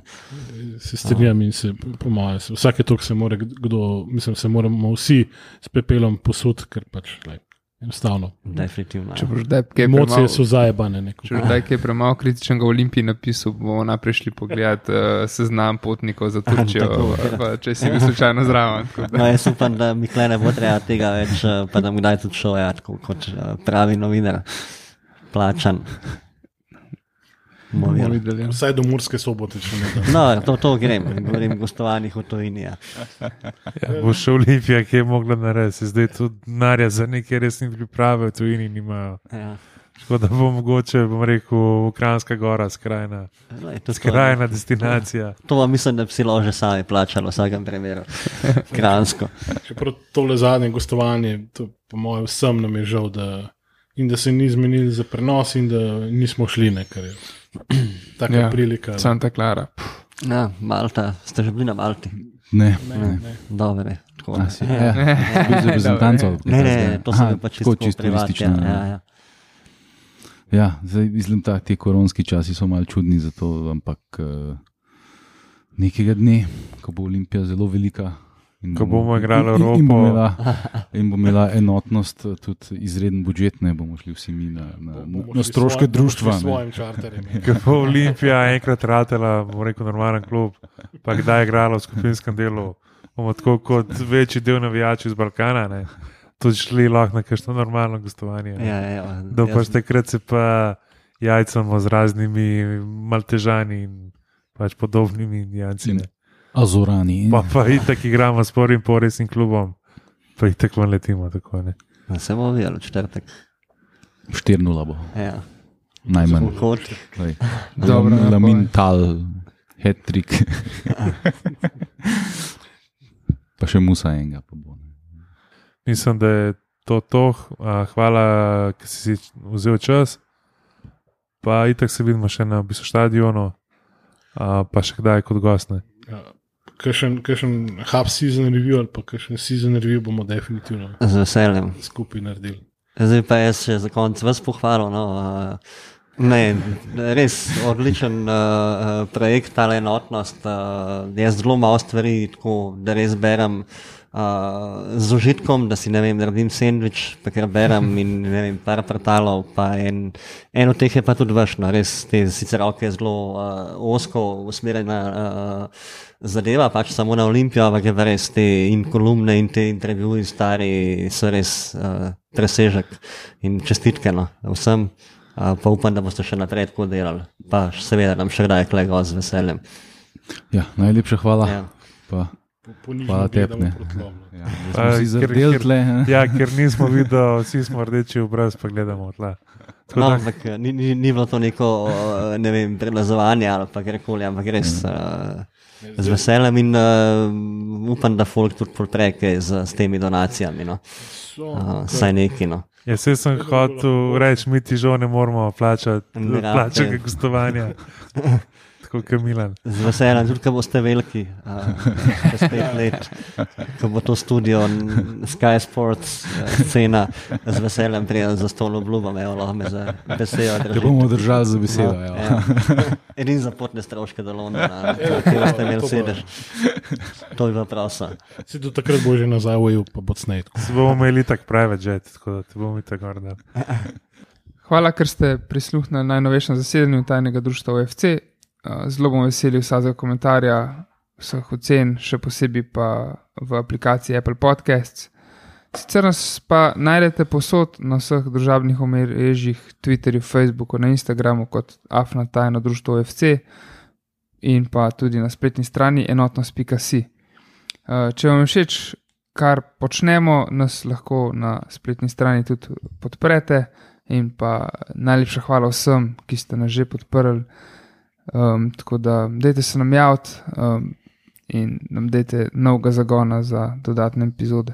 Se strinjam in se pomaga. Vsake tok se mora kdo, mislim, se moramo vsi s pepelom posud, ker pač. Lej. Enostavno. Definitivno. Če boš daj kaj emocije, premal, so zajebane. Če boš daj kaj premalo kritičnega v Olimpiji napisal, bomo naprej šli pogledat uh, seznam potnikov za [LAUGHS] Turčijo, pa, če si bil slučajno zraven. No, jaz upam, da mi klene bo treba tega več, eh, pa da mi kdaj tudi šel, kot eh, pravi novinar, plačan. Vsaj do Murske sobote, če ne. No, to, to grem, govorim o gostovanjih v Tuniziji. Ja. ja, bo šel Olimpija, ki je mogla narediti, zdaj tu narja za neke resne priprave v Tuniziji nimajo. Ja. Tako da bo mogoče, bom rekel, Ukrajinska gora, skrajna, Glej, to, skrajna destinacija. to vam mislim, da bi si lahko že sami plačali v vsakem primeru. [LAUGHS] Kransko. Čeprav tole zadnje gostovanje, to po mojem vsem nam je žal, da, in da se ni zmenili za prenos, in da nismo šli nekaj. [CLEARS THROAT] Taka Ja, ja, prilika. Santa Clara. Ja, Malta, ste že bili na Malti. Ne, Ne, ne. ne. Dobro, ne. Tako, A, si, ja. ja, ja. Reprezentanco. ali kaj Ne, ne, takega? to sem Aha, bil pa tako čisto privat. turistično, Ja, ja. ja, zdaj mislim, da ti koronski časi so malo čudni, zato, ampak uh, nekega dne, ko bo Olimpija zelo velika. In Ko bomo igrali in, in, in, bo Evropo. imela, [LAUGHS] in bo imela enotnost, eh, tudi izreden budžet, ne bomo šli vsi mi na, na, na stroške svoj- društva. s svojim čarterjem. [LAUGHS] Ker bo Olimpija enkrat ratela, bom rekel, normalen klub, pa kdaj je igrala v skupinskem delu, bomo tako kot večji del navijačev iz Balkana, ne, tudi šli lahko na kakšno normalno gostovanje. ne. Ja, ja, ja. Da Jaz- pač takrat se pa jajcamo z raznimi maltežani in pač podobnimi indijanci. ne. Azorani. Pa pa itak igramo s prvim poresnim klubom, pa itak vam letimo. Tako, ne. Se bomo videli v četrtek. 4-0 bo, Ja. najmanj. Dobro, Lam- napoj. Lamin tal, hat-trick. pa še musa enega. Pa bo, ne. Mislim, da je to to. A, Hvala, ker si si vzel čas. Pa itak se vidimo še na bistvu stadionu, a, pa še kdaj kot gost. Ja. Kakšen hub season review ali pa kakšen season review bomo definitivno Z veseljem. skupaj naredili. Zdaj pa jaz še za konec vas pohvalil. No, uh, ne, res odličen uh, projekt, ta enotnost. Uh, jaz zelo malo stvari, tako da res berem. Uh, z užitkom, da si ne vem, naredim sendvič, pa ker berem in ne vem, par portalov. Pa en, en od teh je pa tudi vaš, no, res te sicer roke zelo uh, osko usmerjena uh, zadeva, pač samo na Olimpijo, ampak je pa res te in kolumne in te intervjuje stari so res uh, presežek in čestitke no, vsem. Uh, pa upam, da boste še naprej tako delali. Pa seveda nam še kdaj klego z veseljem. Ja, najlepša hvala. Ja. Pa, hvala tebi. gledamo ne. proti tlom, no. Ja, smo si ker- ker- tle. Ja, ker [LAUGHS] nismo videli, vsi smo rdeči obraz, pa gledamo tla. Tako No, da- ampak eh, ni, ni, ni bilo to neko uh, ne vem, prelazovanje ali pa karkoli, ampak res uh, z veseljem in uh, upam, da folk tudi podpre kaj z, z temi donacijami. No. So, Uh, saj neki. No. Ja, se sem hotel reči, mi ti žal ne moramo plačati rabite. plačega gostovanja. [LAUGHS] Tako kot Milan. Z veseljem, tudi ko boste veliki, čez pet let, ko bo to studio Sky Sports scena, z veseljem prijel za stol obljubam, evo, lahko me za besedo Te bomo držali za besedo. No, ja. Edini za potne stroške do Londona, kjer ste imeli sedež. To je bila prosa. Se do takrat bo že nazaj ujel, pa bo sned. Se bomo imeli tako private jet, tako da te bomo tako gordali. [LAUGHS] Hvala, ker ste prisluhnili najnovejšem zasedanju tajnega društva OFC. Zelo bom veseli vsakega komentarja, vseh ocen, še posebej pa v aplikaciji Apple Podcasts. Sicer nas pa najdete posod na vseh družabnih omrežjih, Twitterju, Facebooku, na Instagramu kot Afna tajno društvo OFC in pa tudi na spletni strani enotnost.si. Če vam je všeč, kar počnemo, nas lahko na spletni strani tudi podprete. In pa najlepša hvala vsem, ki ste nas že podprli. Um, tako da, dajte se nam javiti um, in nam dajte novega zagona za dodatne epizode.